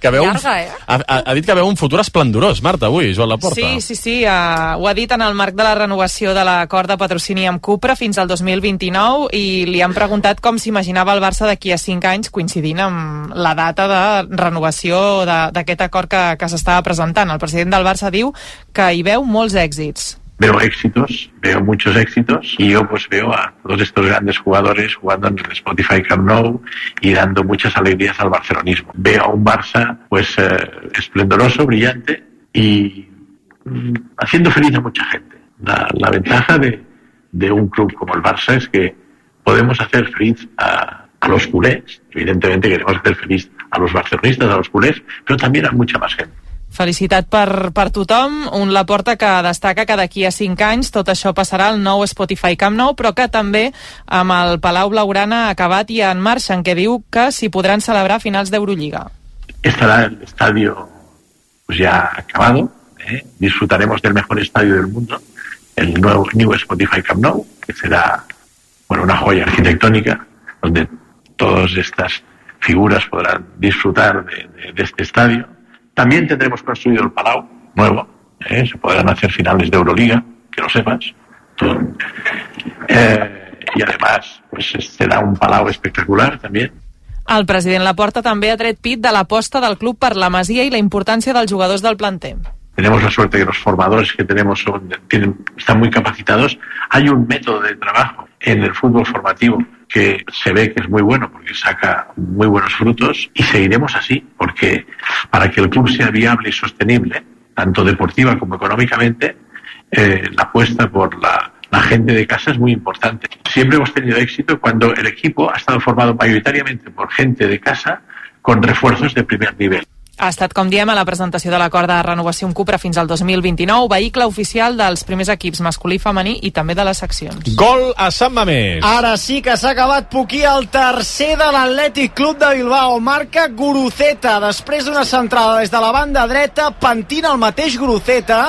que veu un, Llarga, eh? ha, ha, ha dit que veu un futur esplendorós, Marta, avui, Joan Laporta. Sí, sí, sí, uh, ho ha dit en el marc de la renovació de l'acord de patrocini amb Cupra fins al 2029 i li han preguntat com s'imaginava el Barça d'aquí a 5 anys coincidint amb la data de renovació de- d'aquest acord que, que s'estava presentant. El president del Barça diu que hi veu molts èxits. Veo éxitos, veo muchos éxitos y yo pues veo a todos estos grandes jugadores jugando en el Spotify Camp Nou y dando muchas alegrías al barcelonismo. Veo a un Barça pues eh, esplendoroso, brillante y mm, haciendo feliz a mucha gente. La, la ventaja de, de un club como el Barça es que podemos hacer feliz a, a los culés. Evidentemente queremos hacer feliz a los barcelonistas, a los culés, pero también a mucha más gente. Felicitat per, per tothom, un Laporta que destaca que d'aquí a 5 anys tot això passarà al nou Spotify Camp Nou, però que també amb el Palau Blaugrana acabat i en marxa, en què diu que s'hi podran celebrar finals d'Eurolliga. estará el estadio pues ya acabado. ¿eh? Disfrutaremos del mejor estadio del mundo, el nuevo New Spotify Camp Nou, que será bueno, una joya arquitectónica, donde todas estas figuras podrán disfrutar de, estadio También tendremos construido el Palau nuevo, ¿eh? se podrán hacer finales de Euroliga, que lo sepas. Eh, y además, pues será un Palau espectacular también. El president Laporta també ha tret pit de l'aposta del club per la Masia i la importància dels jugadors del planter. Tenemos la suerte que los formadores que tenemos son, tienen, están muy capacitados. Hay un método de trabajo en el fútbol formativo que se ve que es muy bueno porque saca muy buenos frutos y seguiremos así porque para que el club sea viable y sostenible, tanto deportiva como económicamente, eh, la apuesta por la, la gente de casa es muy importante. Siempre hemos tenido éxito cuando el equipo ha estado formado mayoritariamente por gente de casa con refuerzos de primer nivel. Ha estat, com diem, a la presentació de l'acord de renovació amb Cupra fins al 2029, vehicle oficial dels primers equips masculí i femení i també de les seccions. Gol a Sant Mamés. Ara sí que s'ha acabat Puquí, el tercer de l'Atlètic Club de Bilbao. Marca Guruceta, després d'una centrada des de la banda dreta, pentina el mateix Guruceta.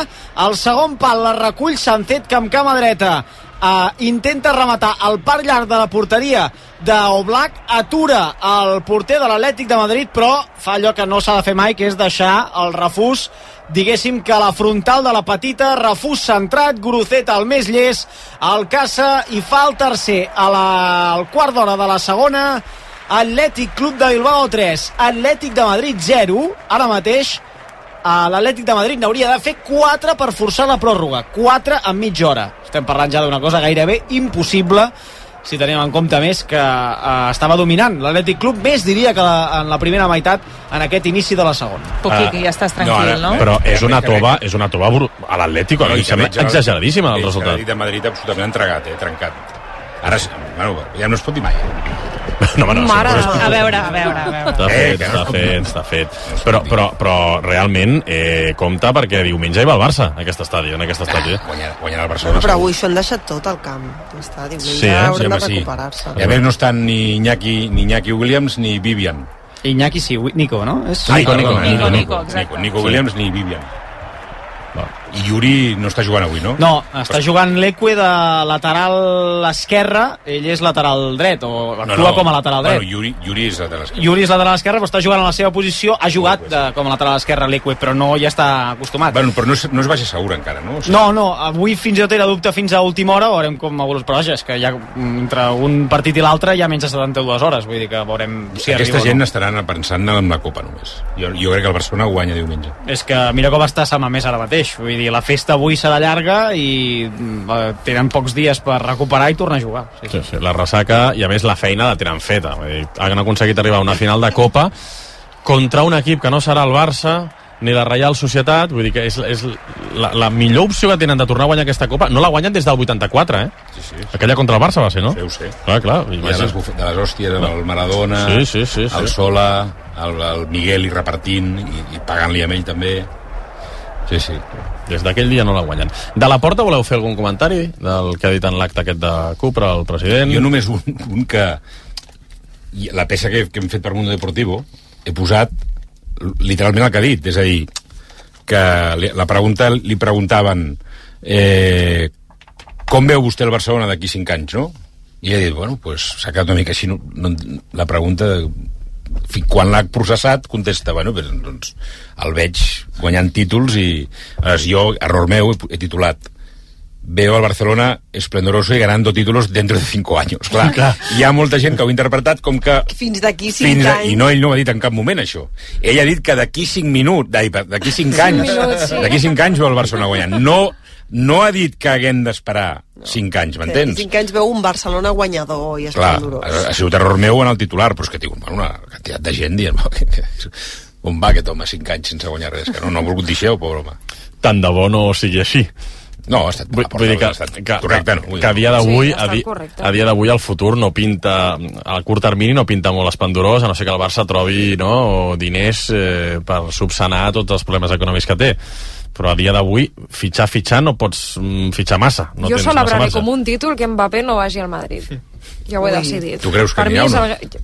El segon pal la recull Sancet, que amb cama dreta uh, intenta rematar el par llarg de la porteria d'Oblak, atura el porter de l'Atlètic de Madrid, però fa allò que no s'ha de fer mai, que és deixar el refús diguéssim que la frontal de la petita, refús centrat, Guruceta el més llest, el caça i fa el tercer a la, al quart d'hora de la segona, Atlètic Club de Bilbao 3, Atlètic de Madrid 0, ara mateix l'Atlètic de Madrid n'hauria de fer 4 per forçar la pròrroga, 4 en mitja hora. Estem parlant ja d'una cosa gairebé impossible si tenim en compte més que eh, estava dominant l'Atlètic Club, més diria que la, en la primera meitat en aquest inici de la segona. Poquiqui, ja estàs tranquil, no? Però és una tova, és una tova a l'Atlético, no? Em sembla exageradíssima el resultat. El de Madrid absolutament entregat, eh, trencat. Ara, bueno, ja no es pot dir mai. No, home, no, Mare, sí, però és- a veure, a veure, a veure. Està Eh, fet, no està fet, està fet. Però, però, però realment, eh, compte perquè diumenge hi va el Barça, a aquest estadi, en aquest estadi. Eh? Guanyar, guanyar el Barcelona. Però avui s'ho han deixat tot al camp. Està, diumenge Sí, eh? hauran home, de recuperar-se. I a més no estan ni Iñaki, ni Iñaki Williams ni Vivian. Iñaki sí, Nico, no? És... Ai, Nico, perdona, Nico, Nico, Nico, Nico, exacte. Nico, Nico Williams ni Vivian. I Yuri no està jugant avui, no? No, està jugant l'Eque de lateral esquerre, ell és lateral dret, o actua com a lateral dret. Bueno, Yuri, Yuri és lateral esquerre. Yuri és lateral esquerre, però està jugant a la seva posició, ha jugat de, com a lateral esquerre l'Eque, però no hi està acostumat. Bueno, però no és, no és baixa segura encara, no? O sigui, No, no, avui fins i tot era dubte fins a última hora, veurem com evoluciona, però vaja, és que ja entre un partit i l'altre hi ha menys de 72 hores, vull dir que veurem si Aquesta arriba gent no. estaran pensant en la Copa només. Jo, jo crec que el Barcelona guanya diumenge. És que mira com està Sant Mamés ara mateix, vull dir, la festa avui serà llarga i mm, eh, tenen pocs dies per recuperar i tornar a jugar. Sí, Sí, sí, la ressaca i a més la feina la tenen feta. Vull dir, han aconseguit arribar a una final de Copa contra un equip que no serà el Barça ni la Reial Societat, vull dir que és, és la, la millor opció que tenen de tornar a guanyar aquesta Copa. No la guanyen des del 84, eh? Sí, sí. Aquella contra el Barça va ser, no? Sí, ho sé. Clar, clar. I de les, de les hòsties, el Maradona, Sí, sí, sí, sí. el Sola, el, el Miguel i repartint, i, i pagant-li amb ell també. Sí, sí. Des d'aquell dia no la guanyen. De la porta voleu fer algun comentari del que ha dit en l'acte aquest de Cupra, el president? Jo només un, un que... La peça que, que hem fet per Mundo Deportivo he posat literalment el que ha dit, és a dir, que la pregunta li preguntaven eh, com veu vostè el Barcelona d'aquí 5 anys, no? I ha dit, bueno, pues, s'ha quedat una mica així, no, no, la pregunta quan l'ha processat contesta, bueno, doncs el veig guanyant títols i aleshores, jo, error meu, he, he titulat veo al Barcelona esplendoroso y ganando títulos dentro de cinco años. Clar, Clar. hi ha molta gent que ho ha interpretat com que Fins d'aquí 5 fins a, anys. i no, ell no ho ha dit en cap moment això ell ha dit que d'aquí 5 minuts d'aquí 5 anys sí. d'aquí 5 anys veu el Barcelona guanyant no, no ha dit que haguem d'esperar 5 anys, m'entens? 5 anys veu un Barcelona guanyador i Clar, esplendorós. ha, ha sigut error meu en el titular però és que tinc una quantitat de gent dient on va aquest home 5 anys sense guanyar res? Que no, no ha volgut dir això, pobre home. Tant de bo no sigui així. no, ha estat, Vull, vull dir que, ha estat que, correcte no, vull que a dia d'avui Sí, a, di, dia d'avui el futur no pinta a curt termini no pinta molt esplendorós a no ser que el Barça trobi no, diners eh, per subsanar tots els problemes econòmics que té però a dia d'avui fitxar, fitxar no pots mm, fitxar massa no jo tens massa celebraré marge. com un títol que Mbappé no vagi al Madrid. Ja ho he Ui. decidit. Tu creus que per anirà mi o no? és el...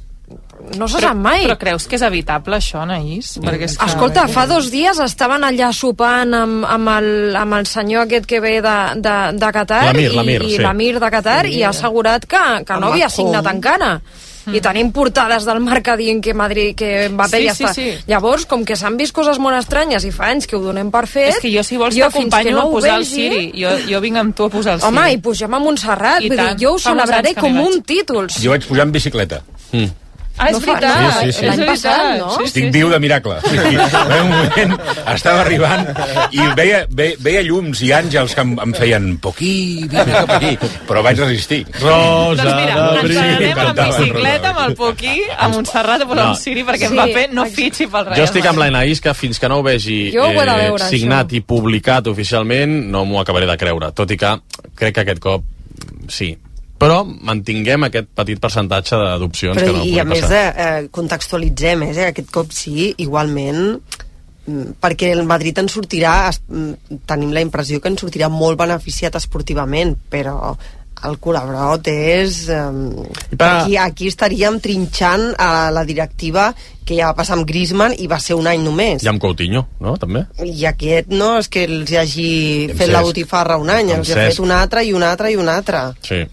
No se sap mai. Però creus que és evitable això, Anaïs? Perquè és que... Escolta, fa dos dies estaven allà sopant amb, amb, el, amb el senyor aquest que ve de, de, de Qatar L'Amir, i, l'Amir, i sí. l'Amir de Qatar i ha assegurat que, que no havia signat encara. I tenim portades del marca dient que Madrid, que Mbappé Sí, ja sí, està. sí. Llavors, com que s'han vist coses molt estranyes i fa anys que ho donem per fet... És que jo, si vols, t'acompanyo no a posar el vegi- Siri. Jo, jo vinc amb tu a posar el Siri. Home, i pugem a Montserrat, I vull dir, tant. jo ho celebraré com vaig. un títol. Jo vaig pujar en bicicleta. Mm. Ah, és No fa- veritat. no, Sí, sí, sí. És L'any veritat. passat, no? Sí, Estic sí, viu sí. de miracle. Sí, sí. En un moment estava arribant i veia, veia, veia llums i àngels que em, em feien poquí, vine cap aquí, però vaig resistir. Rosa Doncs mira, ens d'abril. anem amb M'encantava, bicicleta, amb el Poquí, a Montserrat, a posar No. un Siri perquè Sí, Mbappé no exacte. fitxi pel Real Jo estic amb Madrid. l'Anaïs que fins que no ho vegi eh, Jo ho he de veure, signat això. i publicat oficialment no m'ho acabaré de creure, tot i que crec que aquest cop sí. Però mantinguem aquest petit percentatge d'adopcions que no i pugui a més passar. de, eh, contextualitzem, eh, aquest cop sí, igualment mm, perquè el Madrid en sortirà es- mm, tenim la impressió que en sortirà molt beneficiat esportivament però el col·laborat és eh, aquí, aquí estaríem trinxant a la directiva que ja va passar amb Griezmann i va ser un any només I amb Coutinho, no? També? i aquest no és que els hagi Amb fet la Cesc. botifarra un any, Amb els ha Cesc. fet un altre i un altre i un altre Sí.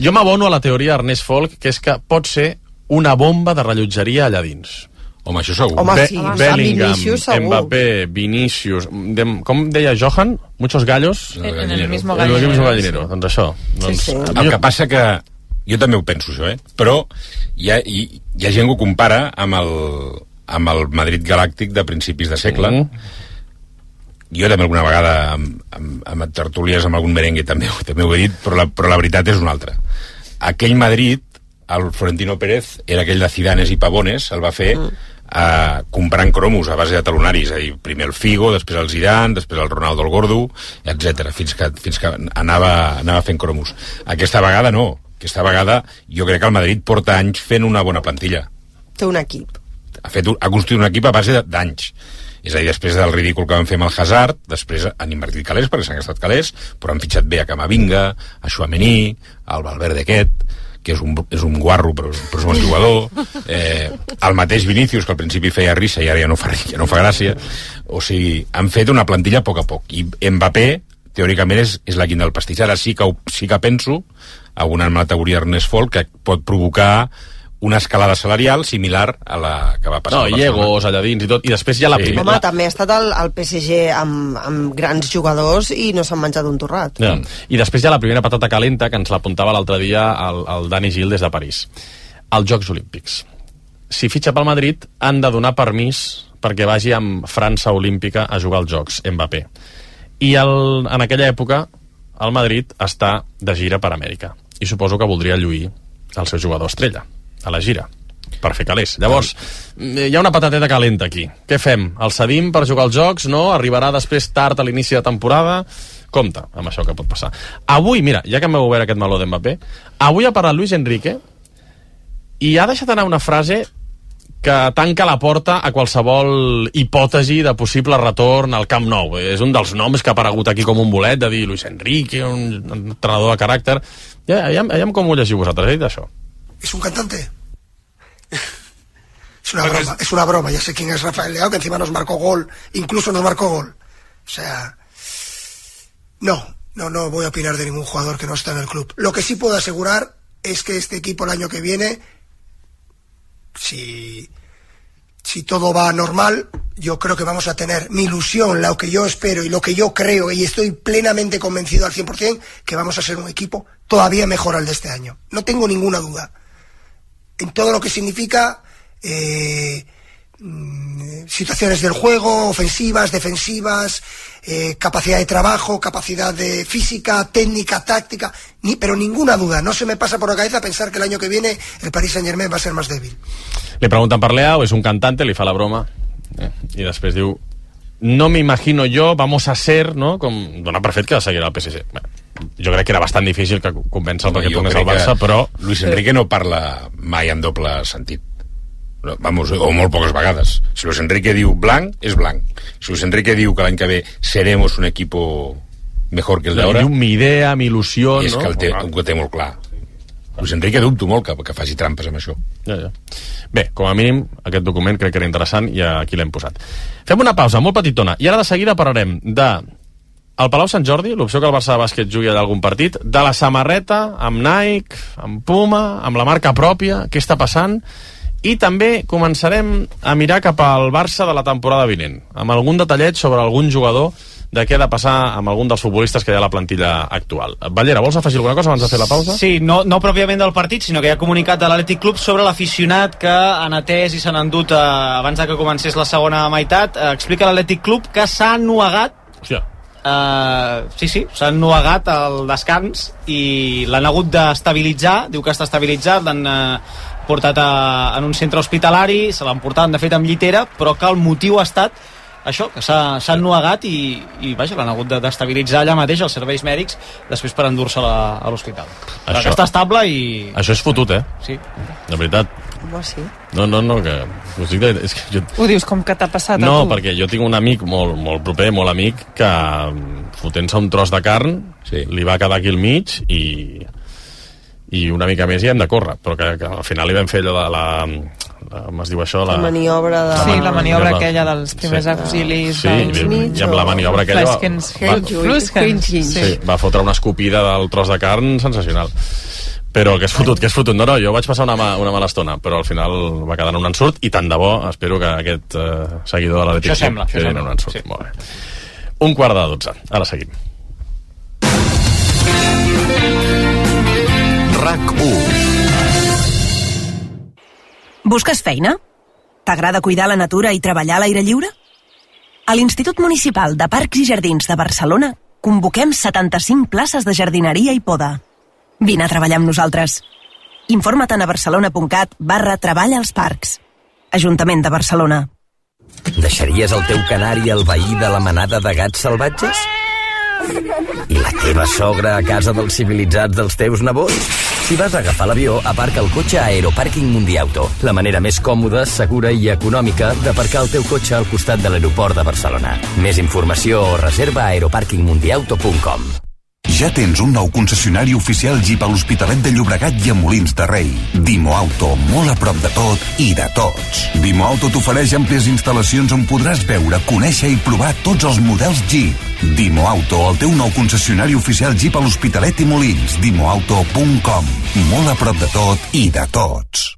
Jo m'abono a la teoria d'Ernest Folk, que és que pot ser una bomba de rellotgeria allà dins. Home, això segur. Home, Be sí, Bellingham, Vinícius segur. Mbappé, Vinícius... De, com deia Johan? Muchos gallos? En- en el mismo En el gallinero, mismo gallinero. Doncs això. Doncs, sí. mi- El que passa que jo també ho penso, això, eh? Però hi ha, hi, hi ha gent que ho compara amb el, amb el Madrid Galàctic de principis de segle. Mm. Jo també alguna vegada amb, amb, amb tertúlies, amb algun merengue també, també ho he dit, però la, però la veritat és una altra. Aquell Madrid, el Florentino Pérez, era aquell de Cidanes i Pavones, el va fer mm. Eh, comprant cromos a base de talonaris, és a dir, primer el Figo, després el Zidane, després el Ronaldo el Gordo, etc fins que, fins que anava, anava fent cromos. Aquesta vegada no, aquesta vegada jo crec que el Madrid porta anys fent una bona plantilla. té un equip Ha, fet, ha construït un equip a base d'anys. És a dir, després del ridícul que van fer amb el Hazard, després han invertit calés, perquè s'han gastat calés, però han fitxat bé a Camavinga, a Chouameni, al Valverde aquest, que és un, és un guarro però, però és un bon jugador. Eh, el mateix Vinícius que al principi feia risa i ara ja no fa, ja no fa gràcia. O sigui, han fet una plantilla a poc a poc. I Mbappé teòricament és, és la quinta del pastís. Ara sí que, sí que penso abonant amb la teoria Ernest Folk que pot provocar una escalada salarial similar a la que va passar No, al i Barcelona. egos allà dins i tot, i després ja la Sí. primera... Home, també ha estat el, el PSG amb, amb grans jugadors i no s'han menjat un torrat. Ja. I després ha la primera patata calenta que ens l'apuntava l'altre dia el, el Dani Gil des de París. Els Jocs Olímpics. Si fitxa pel Madrid, han de donar permís perquè vagi amb França Olímpica a jugar als Jocs, Mbappé. I el, en aquella època, el Madrid està de gira per Amèrica. I suposo que voldria lluir el seu jugador estrella a la gira per fer calés. Llavors, hi ha una patateta calenta aquí. Què fem? El cedim per jugar als Jocs? No? Arribarà després tard a l'inici de temporada? Compte amb això que pot passar. Avui, mira, ja que m'heu obert aquest meló d'Mbappé, avui ha parlat Luis Enrique i ha deixat anar una frase que tanca la porta a qualsevol hipòtesi de possible retorn al Camp Nou. És un dels noms que ha aparegut aquí com un bolet de dir Luis Enrique, un entrenador de caràcter. Ja, ja, ja com ho llegiu vosaltres, he dit això? ¿Es un cantante? Es una broma, es una broma. Ya sé quién es Rafael Leao, que encima nos marcó gol, incluso nos marcó gol. O sea, no, no, no voy a opinar de ningún jugador que no está en el club. Lo que sí puedo asegurar es que este equipo el año que viene, si, si todo va normal, yo creo que vamos a tener mi ilusión, lo que yo espero y lo que yo creo, y estoy plenamente convencido al 100%, que vamos a ser un equipo todavía mejor al de este año. No tengo ninguna duda en todo lo que significa eh, mm, situaciones del juego, ofensivas, defensivas, eh, capacidad de trabajo, capacidad de física, técnica, táctica, ni, pero ninguna duda, no se me pasa por la cabeza pensar que el año que viene el Paris Saint Germain va a ser más débil. Li pregunten per és un cantante, li fa la broma, eh, i després diu no me imagino yo, vamos a ser, no? Com dona per fet que seguirà el PSG. Bé, jo crec que era bastant difícil que convèncer perquè Jo tornés crec al Barça, però... Luis Enrique no parla mai en doble sentit. No, Vamos, o molt poques vegades. Si Luis Enrique diu blanc, és blanc. Si Luis Enrique diu que l'any que ve seremos un equipo mejor que el d'ara, Llum, mi idea, mi il·lusió, és no? que el té, ho té molt clar. Luis Enrique dubto molt que, que faci trampes amb això. Ja, ja. Bé, com a mínim, aquest document crec que era interessant i aquí l'hem posat. Fem una pausa molt petitona i ara de seguida parlarem de al Palau Sant Jordi, l'opció que el Barça de bàsquet jugui allà algun partit, de la samarreta, amb Nike, amb Puma, amb la marca pròpia, què està passant? I també començarem a mirar cap al Barça de la temporada vinent, amb algun detallet sobre algun jugador de què ha de passar amb algun dels futbolistes que hi ha a la plantilla actual. Ballera, vols afegir alguna cosa abans de fer la pausa? Sí, no, no pròpiament del partit, sinó que hi ha comunicat de l'Atlètic Club sobre l'aficionat que han atès i s'han endut eh, abans de que comencés la segona meitat. Eh, explica l'Atlètic Club que s'ha ennuegat Hòstia. Uh, sí, sí, s'ha ennuegat al descans i l'han hagut d'estabilitzar, diu que està estabilitzat, l'han uh, portat a, en un centre hospitalari, se l'han portat, de fet, amb llitera, però que el motiu ha estat això, que s'ha ennuegat i, i vaja, l'han hagut de- d'estabilitzar allà mateix els serveis mèdics després per endur-se a l'hospital. Això- està estable i... Això és fotut, eh? Sí. De veritat. Home, sí. No, no, no, que... Us dic. És que jo... Ho dius com que t'ha passat No, a tu. perquè jo tinc un amic molt, molt proper, molt amic, que fotent-se un tros de carn sí. li va quedar aquí al mig i, i una mica més i hem de córrer, però que, que al final li vam fer allò de la... la com es diu això? La maniobra de... Sí, la maniobra la- aquella dels primers sí. auxilis Sí, dels i, i amb la maniobra aquella... va- va- Fluskens, Sí, sí. va fotre una escopida del tros de carn sensacional. Però que és fotut, que és fotut. No, no, jo vaig passar una, ma, una mala estona, però al final va quedar en un ensurt i tant de bo, espero que aquest eh, seguidor de l'Atlètic Això sembla, això sembla. un ensurt. Sí. Molt bé. Un quart de dotze. Ara seguim. RAC 1 Busques feina? T'agrada cuidar la natura i treballar a l'aire lliure? A l'Institut Municipal de Parcs i Jardins de Barcelona convoquem 75 places de jardineria i poda. Vine a treballar amb nosaltres. Informa't a barcelona.cat barra treball als parcs. Ajuntament de Barcelona. Deixaries el teu canari al veí de la manada de gats salvatges? I la teva sogra a casa dels civilitzats dels teus nebots? Si vas a agafar l'avió, aparca el cotxe a Aeropàrquing Mundiauto, la manera més còmoda, segura i econòmica d'aparcar el teu cotxe al costat de l'aeroport de Barcelona. Més informació o reserva a aeroparkingmundiauto.com. Ja tens un nou concessionari oficial Jeep a l'Hospitalet de Llobregat i a Molins de Rei. Dimo Auto, molt a prop de tot i de tots. Dimo Auto t'ofereix àmplies instal·lacions on podràs veure, conèixer i provar tots els models Jeep. Dimo Auto, el teu nou concessionari oficial Jeep a l'Hospitalet i Molins. Dimoauto.com. Molt a prop de tot i de tots.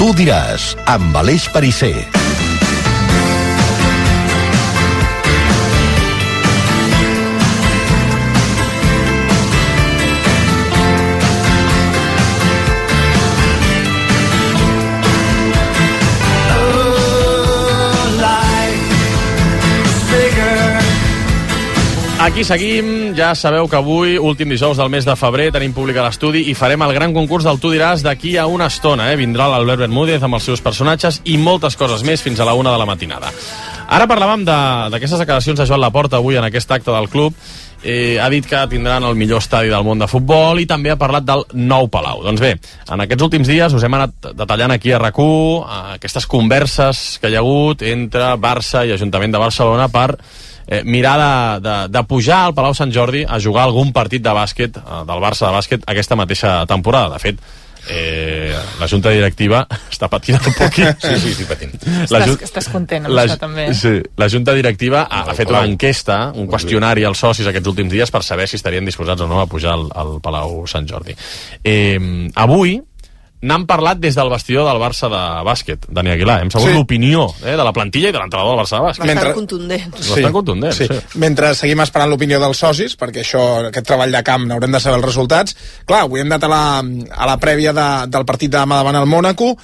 Tu diràs, amb Aleix Parisser. Aquí seguim, ja sabeu que avui, últim dijous del mes de febrer, tenim públic a l'estudi i farem el gran concurs del Tu diràs d'aquí a una estona. Eh? Vindrà l'Albert Bermúdez amb els seus personatges i moltes coses més fins a la una de la matinada. Ara parlàvem de- d'aquestes declaracions de Joan Laporta avui en aquest acte del club. Eh, ha dit que tindran el millor estadi del món de futbol i també ha parlat del nou Palau. Doncs bé, en aquests últims dies us hem anat detallant aquí a rac aquestes converses que hi ha hagut entre Barça i Ajuntament de Barcelona per eh, mirar de, de, de pujar al Palau Sant Jordi a jugar algun partit de bàsquet, eh, del Barça de bàsquet, aquesta mateixa temporada. De fet, eh, la junta directiva està patint un poquit. Sí, sí, sí, patint. La Estàs, estàs content amb la, això també. sí, la Junta Directiva ha, ha fet una enquesta, un qüestionari als socis aquests últims dies per saber si estarien disposats o no a pujar al, al Palau Sant Jordi. Eh, avui n'han parlat des del vestidor del Barça de bàsquet, Dani Aguilar. Hem sabut Sí. sí. l'opinió eh, de la plantilla i de l'entrenador del Barça de bàsquet. Bastant Mentre- contundent. Bastant contundent, sí. Mentre seguim esperant l'opinió dels socis, perquè això, aquest treball de camp n'haurem de saber els resultats. Clar, avui hem anat a la, a la prèvia de, del partit de demà davant el Mònaco.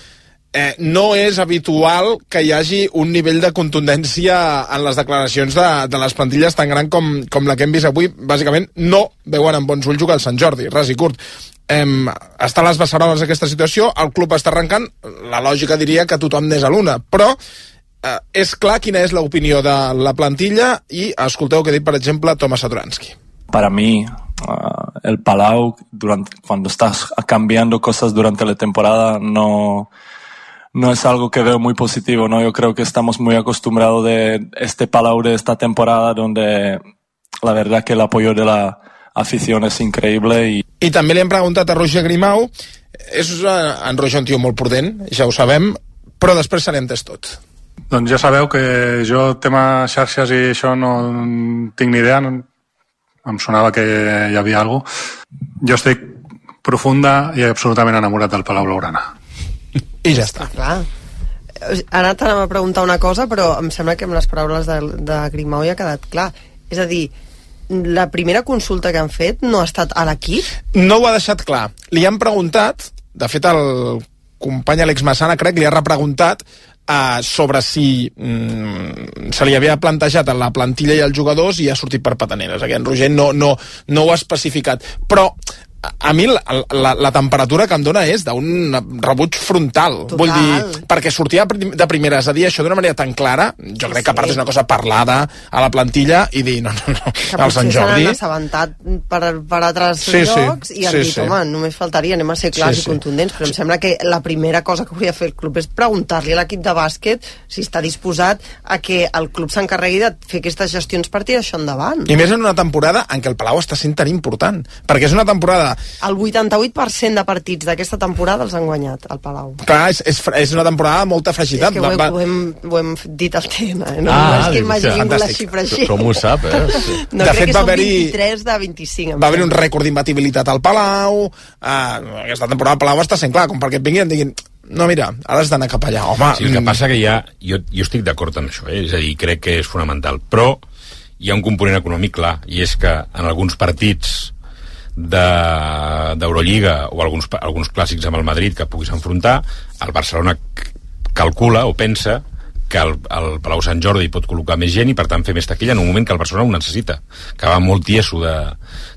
Eh, no és habitual que hi hagi un nivell de contundència en les declaracions de, de les plantilles tan gran com, com la que hem vist avui. Bàsicament, no veuen amb bons ulls jugar al Sant Jordi, ras i curt. Em, està a les beceroles aquesta situació, el club està arrencant, la lògica diria que tothom n'és a l'una, però eh, és clar quina és l'opinió de la plantilla i escolteu què ha dit, per exemple, Thomas Satoransky. Para mí, ah, el Palau, durante, cuando estás cambiando cosas durante la temporada, no, no es algo que veo muy positivo, ¿no? Yo creo que estamos muy acostumbrados de este Palau de esta temporada donde la verdad que el apoyo de la afición es increíble y I també li hem preguntat a Roger Grimau, és eh, en Roger un tio molt prudent, ja ho sabem, però després se l'ha entès tot. Doncs ja sabeu que jo, tema xarxes i això, no tinc ni idea, no, em sonava que hi havia alguna cosa. Jo estic profunda i absolutament enamorat del Palau Blaugrana. I ja està. Clar. Ara t'anava a preguntar una cosa, però em sembla que amb les paraules de, de Grimau ja ha quedat clar. És a dir, la primera consulta que han fet no ha estat a l'equip? No ho ha deixat clar. Li han preguntat, de fet el company Àlex Massana crec li ha repreguntat uh, sobre si mm, se li havia plantejat a la plantilla i als jugadors i ha sortit per pataneres. Aquí en Roger no, no, no ho ha especificat. Però a mi la, la, la temperatura que em dona és d'un rebuig frontal. Total. Vull dir, perquè sortir de prim- de primeres a dir això d'una manera tan clara, jo crec que a part és una cosa parlada a la plantilla i dir, no, no, no, Que al Sant Jordi... n'han assabentat per, per altres Sí, sí, llocs i han sí, dit, sí. home, només faltaria, anem a ser clars Sí, i sí. contundents, però em sembla que la primera cosa que hauria de fer el club és preguntar-li a l'equip de bàsquet si està disposat a que el club s'encarregui de fer aquestes gestions per tirar això endavant. I més en una temporada en què el Palau està sent tan important. Perquè és una temporada... El 88% de partits d'aquesta temporada els han guanyat, al Palau. Clar, és, és, és una temporada amb molta És fragilitat. que ho, he, ho, hem, ho hem dit al tema, eh? no, Ah, no és que m'hagi vingut la xifra així. Com ho sap, eh? Sí. No, De crec fet, que va són haver-hi- 23 de 25. em Va haver un rècord d'imbatibilitat al Palau, uh, aquesta temporada al Palau està sent clar, com perquè et vinguin i diguin no, mira, ara has d'anar cap allà, home. Sí, el que mm, passa que ha... Jo, jo estic d'acord amb això, eh? és a dir, crec que és fonamental, però hi ha un component econòmic clar, i és que en alguns partits de- d'Eurolliga o alguns, alguns clàssics amb el Madrid que puguis enfrontar, el Barcelona calcula o pensa que el, el Palau Sant Jordi pot col·locar més gent i per tant fer més taquilla en un moment que el Barcelona ho necessita que va molt tieso de,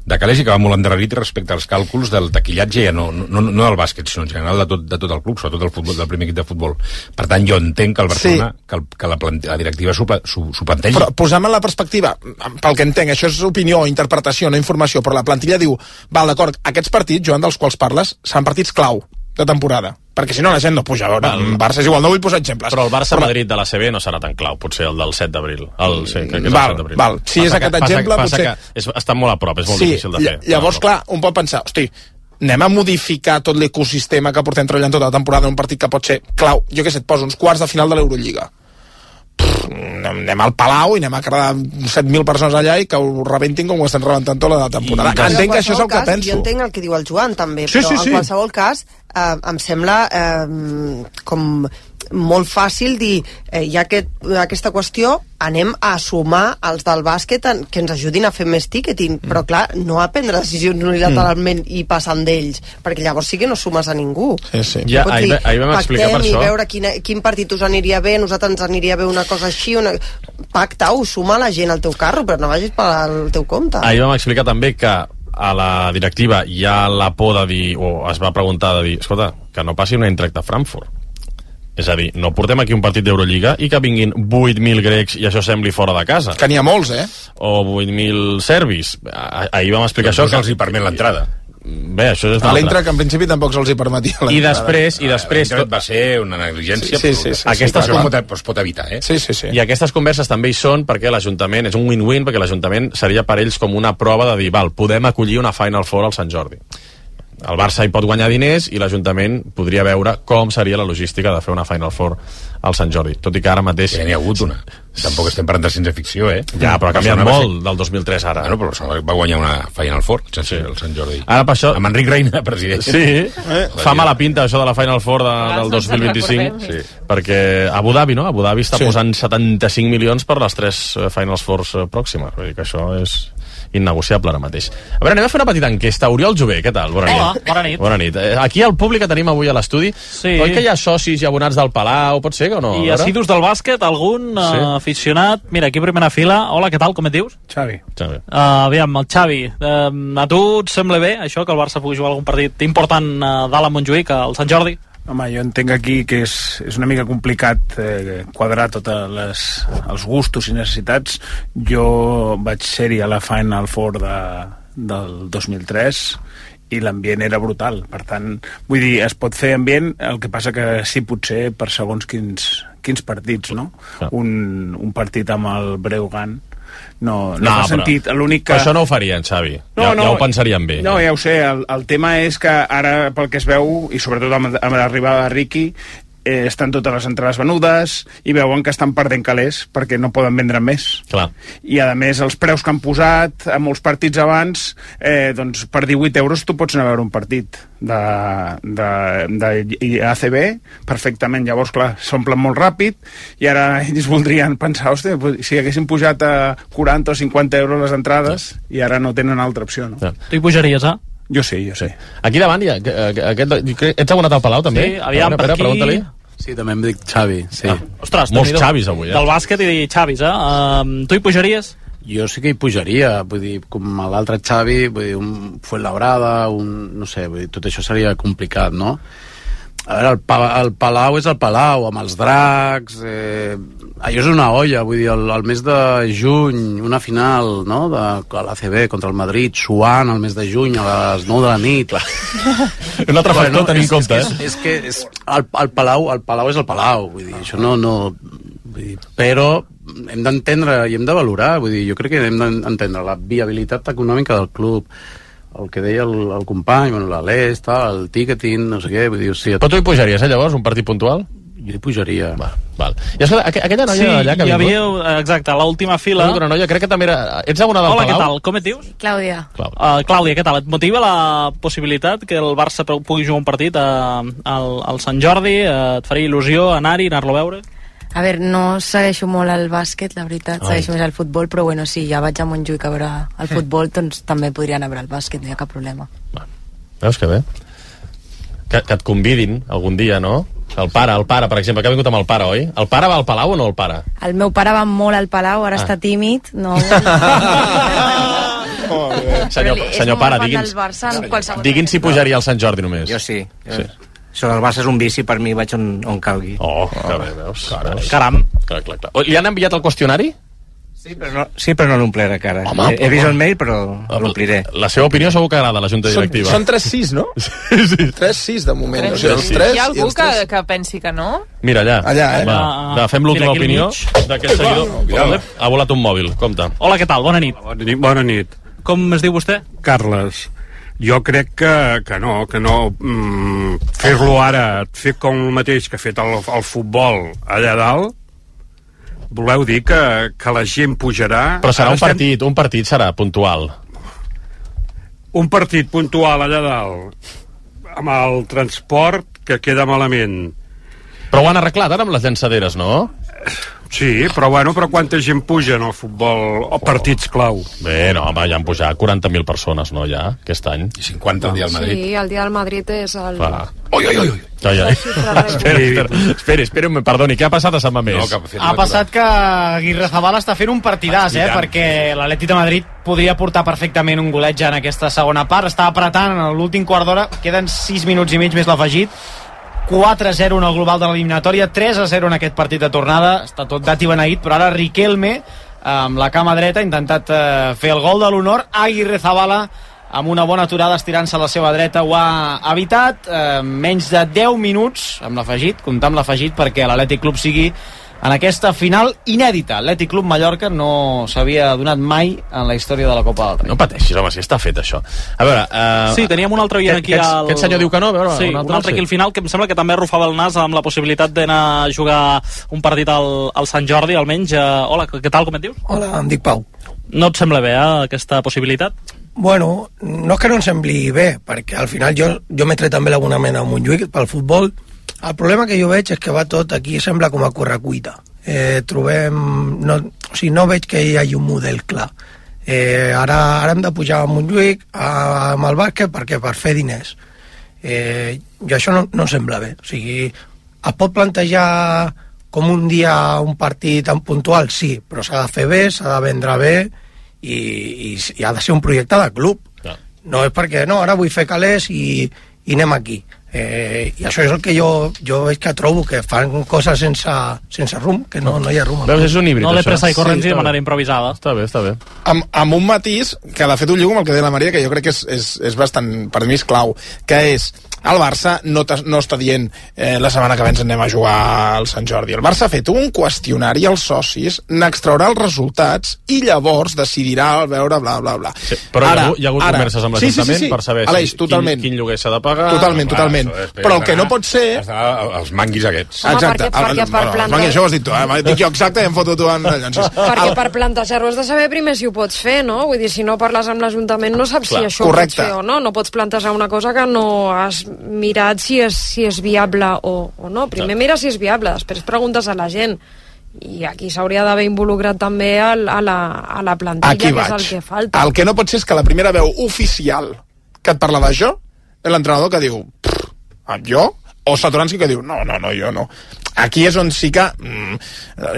de calés i que va molt endarrerit respecte als càlculs del taquillatge ja no, no, no del bàsquet sinó en general de tot, de tot el club, sobretot del, futbol, del primer equip de futbol. Per tant jo entenc que el Barcelona sí. que, el, que la, la directiva s'ho pla- s'ho s'ho plantegi. Però posant en la perspectiva, pel que entenc, això és opinió, interpretació, no informació, però la plantilla diu, val, d'acord, aquests partits, Joan, dels quals parles, seran partits clau de temporada, perquè si no la gent no puja a veure, el Barça és igual, no vull posar exemples. Però el Barça-Madrid de la CB no serà tan clau, potser el del 7 d'abril. El, sí, crec que és Val, el 7 d'abril. val. Si és aquest que, exemple, passa, potser- Passa que és, està molt a prop, és molt sí, difícil de fer. ll- Llavors, clar, un pot pensar, hosti, anem a modificar tot l'ecosistema que portem treballant tota la temporada en un partit que pot ser clau. Jo què sé, et poso uns quarts de final de l'Eurolliga. Anem al Palau i anem a quedar 7.000 persones allà i que ho rebentin com ho estan rebentant tota la temporada. En Entenc que això és el que cas, penso. Jo entenc el que diu el Joan, també, Sí, però sí, sí. en qualsevol cas eh, em sembla eh, com molt fàcil dir eh, hi ha aquest, aquesta qüestió anem a sumar els del bàsquet en, que ens ajudin a fer més ticketing però clar, no a prendre decisions unilateralment i passant d'ells, perquè llavors sí que no sumes a ningú Sí, sí. Ja, ahir, dir, ahir vam explicar per això. i veure quin, quin partit us aniria bé, a nosaltres ens aniria bé una cosa així, una... pacta-ho, suma la gent al teu carro, però no vagis pel teu compte. Ahir vam explicar també que a la directiva hi ha la por de dir, o es va preguntar de dir, escolta, que no passi una Eintracht de Frankfurt. És a dir, no portem aquí un partit d'Eurolliga i que vinguin 8.000 grecs i això sembli fora de casa. Que n'hi ha molts, eh? O 8.000 serbis. Ah- Ahir vam explicar això. Doncs no se'ls hi permet l'entrada. Bé, això és l'Entra, que en principi tampoc se'ls hi permetia. I després, i després... Tot va ser una negligència Sí, sí, sí, sí, Aquestes sí, com- com... es pot evitar eh? Sí, sí, sí. I aquestes converses també hi són perquè l'Ajuntament, és un win-win, perquè l'Ajuntament seria per ells com una prova de dir, val, podem acollir una Final Four al Sant Jordi. El Barça hi pot guanyar diners i l'Ajuntament podria veure com seria la logística de fer una Final Four al Sant Jordi. Tot i que ara mateix... Ja n'hi ha hagut una. Tampoc estem parlant de ciència ficció, eh? Ja, però ha canviat molt del 2003 ara. Bueno, però Barcelona va guanyar una Final Four, sense sí. el Sant Jordi. Ara per això... Amb Enric Reina, president. Sí, eh? fa mala pinta això de la Final Four de, del 2025 Sí. perquè Abu Dhabi, no? Abu Dhabi està Sí. posant 75 milions per les tres eh, Finals Fours eh, pròximes vull dir que això és innegociable ara mateix a veure, anem a fer una petita enquesta Oriol Jové, què tal? Bona Hola, nit. bona nit. Bona nit. Eh, Aquí al públic que tenim avui a l'estudi Sí. oi que hi ha socis i abonats del Palau? Pot ser o no? I assidus del bàsquet, algun Sí. sí. aficionat... Mira, aquí primera fila. Hola, què tal, com et dius? Xavi. Xavi. Uh, aviam, el Xavi, uh, a tu et sembla bé això, que el Barça pugui jugar algun partit important uh, dalt a Montjuïc, al Sant Jordi? Home, jo entenc aquí que és, és una mica complicat eh, quadrar tots els gustos i necessitats. Jo vaig ser-hi a la Final Four de, del 2003 i l'ambient era brutal. Per tant, vull dir, es pot fer ambient, el que passa que sí, potser per segons quins, quins partits, no? Un, un partit amb el Breugan no, no, no fa sentit. L'únic que... Això no ho farien, Xavi. ja, ja ho pensarien bé. No, ja ho sé. El, el tema és que ara, pel que es veu, i sobretot amb, amb l'arribada de Ricky, eh, estan totes les entrades venudes i veuen que estan perdent calés perquè no poden vendre més. Clar. I, a més, els preus que han posat a molts partits abans, eh, doncs per 18 euros tu pots anar a veure un partit de, de, de, ACB perfectament. Llavors, clar, s'omplen molt ràpid i ara ells voldrien pensar, hòstia, si haguessin pujat a 40 o 50 euros les entrades i ara no tenen altra opció, no? Tu hi pujaries, eh? Jo sí, jo sí. Aquí davant hi ha... eh, Aquest, ets abonat al Palau, també? Sí, aviam, veure, per aquí- pregunta-li. Sí, també em dic Xavi, sí. Ah, Ostres, Molts. Xavis avui, eh? Del bàsquet i Xavis, eh? Um, tu hi pujaries? Jo sí que hi pujaria, vull dir, com l'altre Xavi, vull dir, un Fuenlabrada, un, no sé, vull dir, tot això seria complicat, no? A veure, el, pa, el Palau és el Palau, amb els dracs, eh, allò és una olla, vull dir, el, el mes de juny, una final, no?, de a l'ACB contra el Madrid, suant el mes de juny a les 9 de la nit. Un altre factor a tenir en és, compte, és, eh? és, és que és, el, el, Palau, el Palau és el Palau, vull dir, això no... no vull dir, però hem d'entendre i hem de valorar, vull dir, jo crec que hem d'entendre la viabilitat econòmica del club, el que deia el, el company, bueno, l'Alès, tal, el ticketing, no sé què, vull dir, o sigui... Però tu hi pujaries, eh, llavors, un partit puntual? Jo hi pujaria. Va, val. I escolta, aqu aquella noia sí, allà que ha hi vingut... havia, exacte, l'última fila... una noia, crec que també era... Ets abonada al Hola, què Palau? tal? Com et dius? Clàudia. Uh, Clàudia, què tal? Et motiva la possibilitat que el Barça pu- pugui jugar un partit a, al, al Sant Jordi? Uh, et faria il·lusió anar-hi, anar-lo a veure? A veure, no segueixo molt el bàsquet, la veritat, Ai. segueixo més el futbol, però bueno, sí, ja vaig a Montjuïc a veure el futbol, doncs també podria anar a veure el bàsquet, no hi ha cap problema. Veus que bé? Que, que et convidin algun dia, no? El pare, el pare, per exemple, que ha vingut amb el pare, oi? El pare va al Palau o no el pare? El meu pare va molt al Palau, ara Ah. està tímid, no... Senyor, és senyor molt pare, digui'ns... Digui'ns si pujaria al Sant Jordi només. Jo sí. sí. Això del Barça és un vici, per mi vaig on, on calgui. Oh, que bé, veus? Caram. Caram. Clar, clar, clar. Li han enviat el qüestionari? Sí, però no, sí, però no l'ompliré encara. Home, he, he vist home. el mail, però l'ompliré. La seva opinió segur que agrada a la Junta Són, Directiva. són 3-6, no? Sí, sí. 3-6 de moment. Tres, o sigui, els sí. 3 Hi ha algú que, 3. que pensi que no? Mira allà. Allà, eh? Va, va fem l'última opinió d'aquest seguidor. Cuidado. Ha volat un mòbil, compte. Hola, què tal? Bona nit. Bona nit. Bona nit. Com es diu vostè? Carles, jo crec que, que no, que no mm, fer-lo ara, fer com el mateix que ha fet el, el futbol allà dalt, voleu dir que, que la gent pujarà... Però serà Ara un estem- partit, un partit serà puntual. Un partit puntual allà dalt, amb el transport que queda malament. Però ho han arreglat ara amb les llançaderes, no? Sí, però bueno, però quanta gent puja en el futbol o partits clau? Bé, no, home, ja han pujat 40.000 persones, no, ja, aquest any. I 50 al dia al Madrid. Sí, el dia del Madrid és el... Clar. Ui, ui, ui. Ja, ja. espera, espera, espera, espera, perdoni, què ha passat a Sant Mamés? No, ha passat que Aguirre Zabala està fent un partidàs, I eh? Perquè l'Atleti de Madrid podria portar perfectament un golet ja en aquesta segona part. Està apretant en l'últim quart d'hora. Queden 6 minuts i mig més l'afegit. 4-0 en el global de l'eliminatòria, 3-0 en aquest partit de tornada. Està tot dat i beneït, però ara Riquelme, amb la cama dreta, ha intentat eh, fer el gol de l'honor. Aguirre Zabala amb una bona aturada estirant-se a la seva dreta ho ha evitat eh, menys de 10 minuts amb l'afegit, comptar amb l'afegit perquè l'Atlètic Club sigui en aquesta final inèdita. Atlètic Club Mallorca no s'havia donat mai en la història de la Copa del Rei. No pateixis, home, si està fet això. A veure... Uh, Sí, teníem un altre oient aquí aquest, al... Aquest senyor diu que no, a veure, sí, un altre, aquí al final que em sembla que també arrufava el nas amb la possibilitat d'anar a jugar un partit al, al Sant Jordi, almenys. Uh, hola, què tal, com et dius? Hola, em dic Pau. No et sembla bé, eh, aquesta possibilitat? Bueno, no és que no em sembli bé, perquè al final jo, jo m'he tret també l'abonament a Montjuïc pel futbol. El problema que jo veig és que va tot aquí, sembla com a correcuita. Eh, trobem... No, o sigui, no veig que hi hagi un model clar. Eh, ara, ara hem de pujar a Montjuïc a, amb el bàsquet perquè per fer diners. Eh, I això no, no em sembla bé. O sigui, es pot plantejar com un dia un partit en puntual, sí, però s'ha de fer bé, s'ha de vendre bé i, i, i ha de ser un projecte de club. No és perquè, no, ara vull fer calés i, i anem aquí. Eh, I això és el que jo, jo veig que trobo, que fan coses sense, sense rumb, que no, no hi ha rumb. Veus, és un híbrid, No això. pressa i corrents Sí, i de manera improvisada. Està bé, està bé. amb, amb un matís que de fet ho lligo amb el que deia la Maria que jo crec que és, és, és bastant, per mi és clau que és, el Barça no, no està dient eh, la setmana que ve ens anem a jugar al Sant Jordi, el Barça ha fet un qüestionari als socis, n'extraurà els resultats i llavors decidirà al veure bla bla bla Sí, però hi ha, hagut- hi ha hagut converses amb sí, sí, l'Ajuntament sí, sí. per saber Aleix, si, quin, quin lloguer s'ha de pagar... Totalment, totalment. Però el que no pot ser... Els manguis aquests. Home, Exacte. perquè- perquè El- per no, plantar- Manqui, això ho has dit tu, eh? Dic jo exacte i em foto tu en Llonsis. Perquè per plantejar-ho has de saber primer si ho pots fer, no? Vull dir, si no parles amb l'Ajuntament no saps Clar, si això correcte. ho pots fer o no. No pots plantejar una cosa que no has mirat si és, si és viable o, o no. Primer mira si és viable, després preguntes a la gent. I aquí s'hauria d'haver involucrat també al, a, la, a la plantilla, Aquí que vaig. és el que falta. El que no pot ser és que la primera veu oficial que et parla d'això és l'entrenador que diu "Pff, jo? O Satoranski que diu no, no, no, jo no. Aquí és on sí que mm,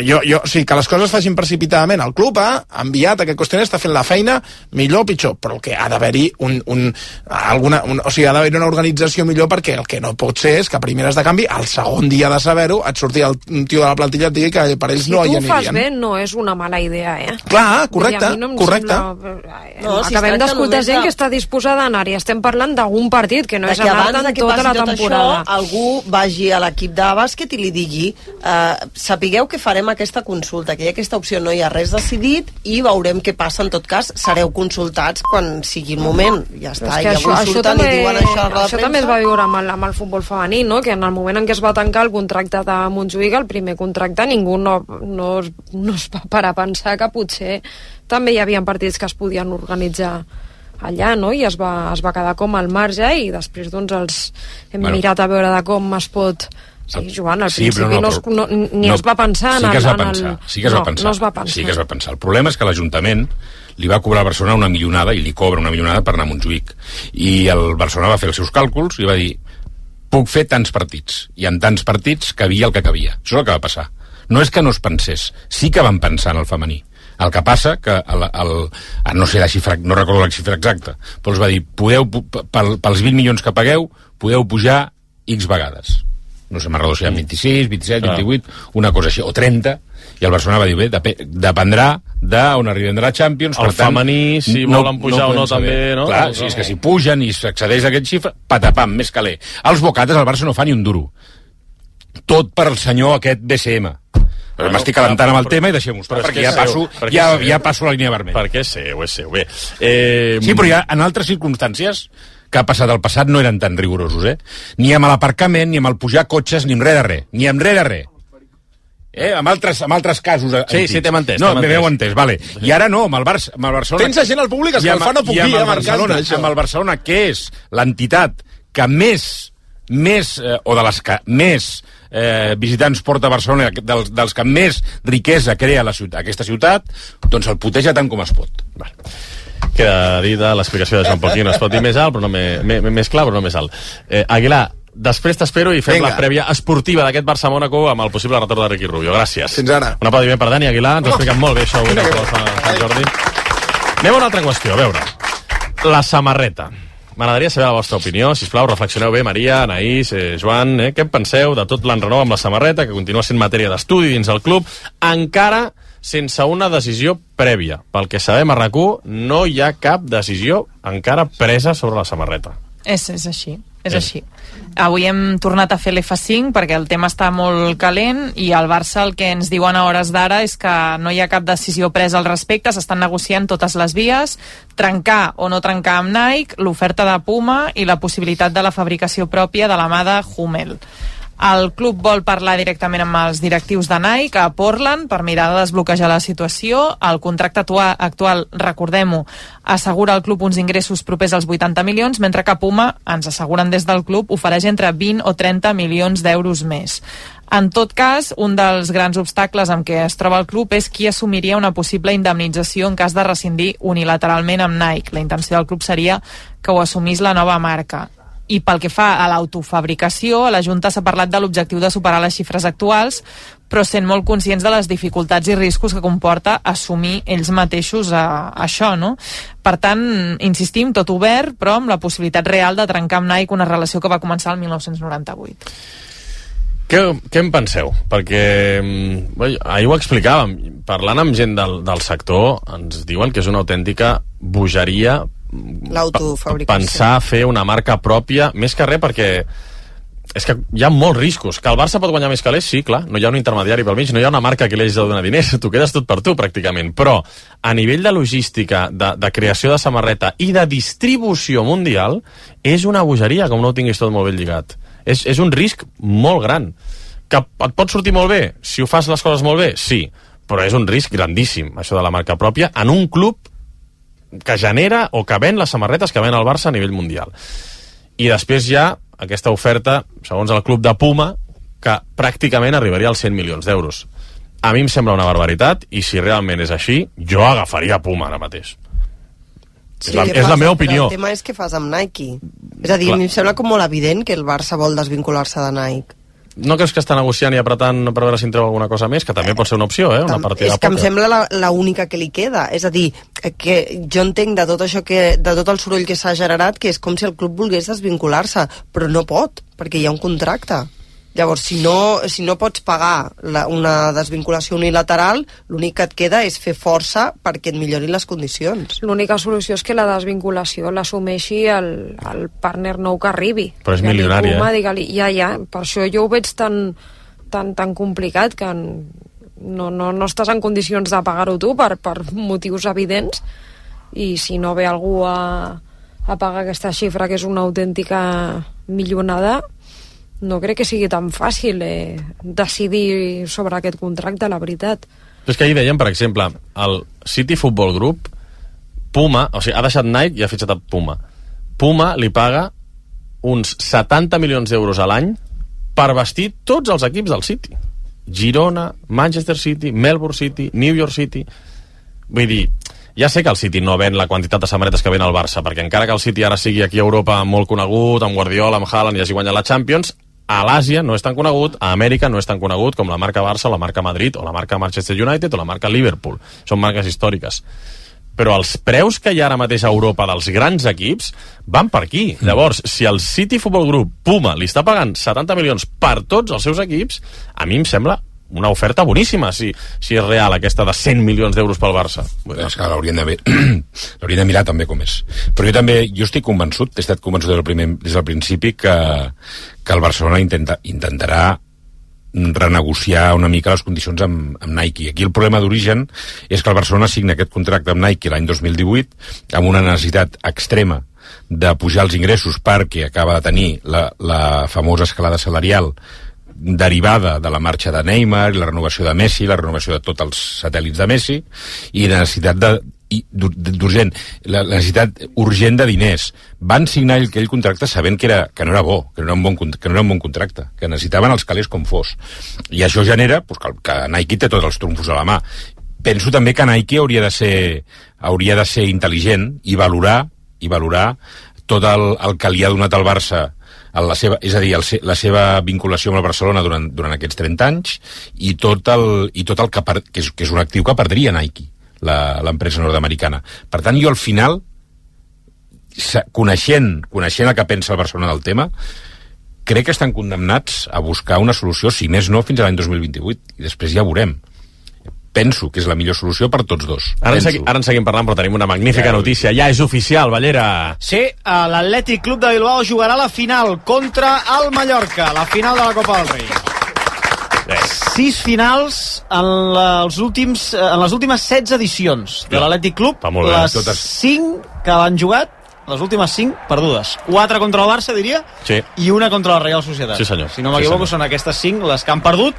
jo, jo, sí, que les coses es facin precipitadament. El club ha enviat aquest qüestionari, està fent la feina millor o pitjor, però el que ha d'haver-hi un, un, alguna, un, o sigui, ha d'haver una organització millor perquè el que no pot ser és que a primeres de canvi, al segon dia de saber-ho, et surti el tio de la plantilla i et digui que per ells si no hi tu ho fas anirien. bé, no és una mala idea, eh? Clar, correcte, no correcte. Sembla... No, No, si Acabem d'escoltar gent de- que està disposada a anar-hi. Estem parlant d'un partit, que no de és anar-te'n tota la temporada. això, algú vagi a l'equip de bàsquet i li digui eh, sapigueu que farem aquesta consulta, que hi ha aquesta opció, no hi ha res decidit i veurem què passa. En tot cas, sereu consultats quan sigui el moment. Ja està, la això, això, també, i diuen això a la això també es va viure amb el, amb el futbol femení, no? que en el moment en què es va tancar el contracte de Montjuïc, el primer contracte, ningú no, no, no es va parar a pensar que potser també hi havia partits que es podien organitzar allà, no? I es va, es va quedar com al marge i després doncs els hem Bueno. mirat a veure de com es pot seguir jugant. Al Sí, principi no, es, però- no, ni es va pensar sí en que el... es va el- pensar, sí que es no, va pensar. No es va pensar. Sí que es va pensar. El problema és que l'Ajuntament li va cobrar a Barcelona una milionada, i li cobra una milionada per anar a Montjuïc. I el Barcelona va fer els seus càlculs i va dir puc fer tants partits. I en tants partits cabia el que cabia. Això és el que va passar. No és que no es pensés, sí que van pensar en el femení. El que passa que el, el, el, no sé la xifra, no recordo la xifra exacta, però els va dir, podeu, pel, pels 20 milions que pagueu, podeu pujar X vegades. No sé, hi ha 26, 27, Ah. 28, una cosa així, o 30, i el Barcelona va dir, bé, dep dependrà d'on arribem de la Champions. El femení, si volen pujar o no, podem saber. també, no? Clar, No, si és no. que si pugen i s'accedeix a aquest xifra, patapam, més caler. Els bocates al Barça no fa ni un duro. Tot per al senyor aquest BCM. Bueno, M'estic calentant amb el però- tema i deixem-ho estar, perquè ja passo, perquè ja, ja passo la línia vermella. Perquè és seu, és seu. Bé, eh, Sí, però ja en altres circumstàncies que ha passat al passat no eren tan rigorosos, eh? Ni amb l'aparcament, ni amb el pujar cotxes, ni amb res de res. Ni amb res de res. Eh? Amb, altres, amb altres casos eh, Sí, antics. sí, t'hem entès, No, m'heu entès. entès, vale. I ara no, amb el, Barça, amb el Barcelona... Tens gent al públic, I que el fa no puc i amb dir, el eh, Barcelona, això. Amb el Barcelona, que és l'entitat que més, més eh, o de les que més eh, visitants porta a Barcelona, dels, dels que més riquesa crea la ciutat, aquesta ciutat, doncs el puteja tant com es pot. Vale. Queda dita l'explicació de Joan Poquí, no es pot dir més alt, però no me, me, més clar, però no més alt. Eh, Aguilar, després t'espero i fem Vinga. la prèvia esportiva d'aquest Barça-Mónaco amb el possible retorn de Ricky Rubio. Gràcies. Fins ara. Un aplaudiment per Dani Aguilar, ens ho explicat molt bé això avui a Sant Jordi. Anem a una altra qüestió, a veure. La samarreta. M'agradaria saber la vostra opinió, si plau, reflexioneu bé, Maria, Anaïs, eh, Joan, eh, què en penseu de tot l'enrenou amb la samarreta, que continua sent matèria d'estudi dins el club, encara sense una decisió prèvia. Pel que sabem a rac no hi ha cap decisió encara presa sobre la samarreta. És, és així, és Eh. així. Avui hem tornat a fer l'F5 perquè el tema està molt calent i al Barça el que ens diuen a hores d'ara és que no hi ha cap decisió presa al respecte, s'estan negociant totes les vies, trencar o no trencar amb Nike, l'oferta de Puma i la possibilitat de la fabricació pròpia de la mà de Hummel. El club vol parlar directament amb els directius de Nike a Portland per mirar de desbloquejar la situació. El contracte actual, recordem-ho, assegura al club uns ingressos propers als 80 milions, mentre que Puma, ens asseguren des del club, ofereix entre 20 o 30 milions d'euros més. En tot cas, un dels grans obstacles amb què es troba el club és qui assumiria una possible indemnització en cas de rescindir unilateralment amb Nike. La intenció del club seria que ho assumís la nova marca. I pel que fa a l'autofabricació, a la Junta s'ha parlat de l'objectiu de superar les xifres actuals, però sent molt conscients de les dificultats i riscos que comporta assumir ells mateixos a, a això, no? Per tant, insistim, tot obert, però amb la possibilitat real de trencar amb Nike una relació que va començar el 1998. Què, què en penseu? Perquè mm, bé, ahir ho explicàvem, parlant amb gent del, del sector, ens diuen que és una autèntica bogeria L'autofabricació. pensar fer una marca pròpia, més que res perquè és que hi ha molts riscos. Que el Barça pot guanyar més calés, sí, clar, no hi ha un intermediari pel mig, no hi ha una marca que hagi de donar diners, tu quedes tot per tu, pràcticament. Però, a nivell de logística, de, de creació de samarreta i de distribució mundial, és una bogeria, com no ho tinguis tot molt ben lligat. És, és un risc molt gran. Que et pot sortir molt bé, si ho fas les coses molt bé, sí, però és un risc grandíssim, això de la marca pròpia, en un club que genera o que ven les samarretes que ven el Barça a nivell mundial. I després hi ha aquesta oferta, segons el club de Puma, que pràcticament arribaria als 100 milions d'euros. A mi em sembla una barbaritat i si realment és així, jo agafaria Puma ara mateix. És la, és la meva opinió. El tema és què fas amb Nike. És a dir, Clar. a mi em sembla com molt evident que el Barça vol desvincular-se de Nike. No creus que està negociant i apretant per veure si en treu alguna cosa més? Que també pot ser una opció, eh? Una partida és que em sembla la, la única que li queda. És a dir, que jo entenc de tot això que, de tot el soroll que s'ha generat que és com si el club volgués desvincular-se, però no pot, perquè hi ha un contracte. Llavors, si no, si no pots pagar la, una desvinculació unilateral, l'únic que et queda és fer força perquè et millorin les condicions. L'única solució és que la desvinculació l'assumeixi el, el partner nou que arribi. Però és Puma, eh? digue-li, ja, ja, per això jo ho veig tan, tan, tan complicat que no, no, no estàs en condicions de pagar-ho tu per, per motius evidents i si no ve algú a, a pagar aquesta xifra que és una autèntica millonada no crec que sigui tan fàcil eh, decidir sobre aquest contracte, la veritat. És que ahir deien, per exemple, el City Football Group, Puma, o sigui, ha deixat Nike i ha fitxat a Puma. Puma li paga uns 70 milions d'euros a l'any per vestir tots els equips del City. Girona, Manchester City, Melbourne City, New York City... Vull dir, ja sé que el City no ven la quantitat de samarretes que ven el Barça, perquè encara que el City ara sigui aquí a Europa molt conegut, amb Guardiola, amb Haaland i hagi guanyat la Champions, a l'Àsia no és tan conegut, a Amèrica no és tan conegut com la marca Barça, la marca Madrid, o la marca Manchester United, o la marca Liverpool. Són marques històriques. Però els preus que hi ha ara mateix a Europa dels grans equips van per aquí. Llavors, si el City Football Group, Puma, li està pagant 70 milions per tots els seus equips, a mi em sembla una oferta boníssima, si, si és real aquesta de 100 milions d'euros pel Barça. És que l'haurien de, l'haurien de mirar també com és. Però jo també, jo estic convençut, he estat convençut des del, primer, des del principi que, que el Barcelona intenta, intentarà renegociar una mica les condicions amb, amb Nike. Aquí el problema d'origen és que el Barcelona signa aquest contracte amb Nike l'any 2018 amb una necessitat extrema de pujar els ingressos perquè acaba de tenir la, la famosa escalada salarial derivada de la marxa de Neymar la renovació de Messi, la renovació de tots els satèl·lits de Messi i la necessitat de d'urgent, la, necessitat urgent de diners. Van signar aquell contracte sabent que, era, que no era bo, que no era, un bon, que no era un bon contracte, que necessitaven els calés com fos. I això genera pues, que, que Nike té tots els trumfos a la mà. Penso també que Nike hauria de ser, hauria de ser intel·ligent i valorar i valorar tot el, el que li ha donat el Barça en la seva, és a dir, el, la seva vinculació amb el Barcelona durant, durant aquests 30 anys i tot el, i tot el que, per, que, és, que és un actiu que perdria Nike, l'empresa nord-americana. Per tant, jo al final, coneixent, coneixent el que pensa el Barcelona del tema, crec que estan condemnats a buscar una solució, si més no, fins a l'any 2028, i després ja veurem. Penso que és la millor solució per tots dos. Ara en, segui, ara en seguim parlant, però tenim una magnífica Ja, notícia. Ja és oficial, Ballera. Sí, eh, l'Atlètic Club de Bilbao jugarà la final contra el Mallorca, la final de la Copa del Rei. Sis finals en, la, els últims, eh, en les últimes 16 edicions de l'Atlètic Club. Va molt bé, les totes. 5 que han jugat, les últimes 5 perdudes. 4 contra el Barça, diria, Sí. i una contra la Real Societat. Sí, senyor. Si no Sí, m'equivoco, senyor. són aquestes 5 les que han perdut.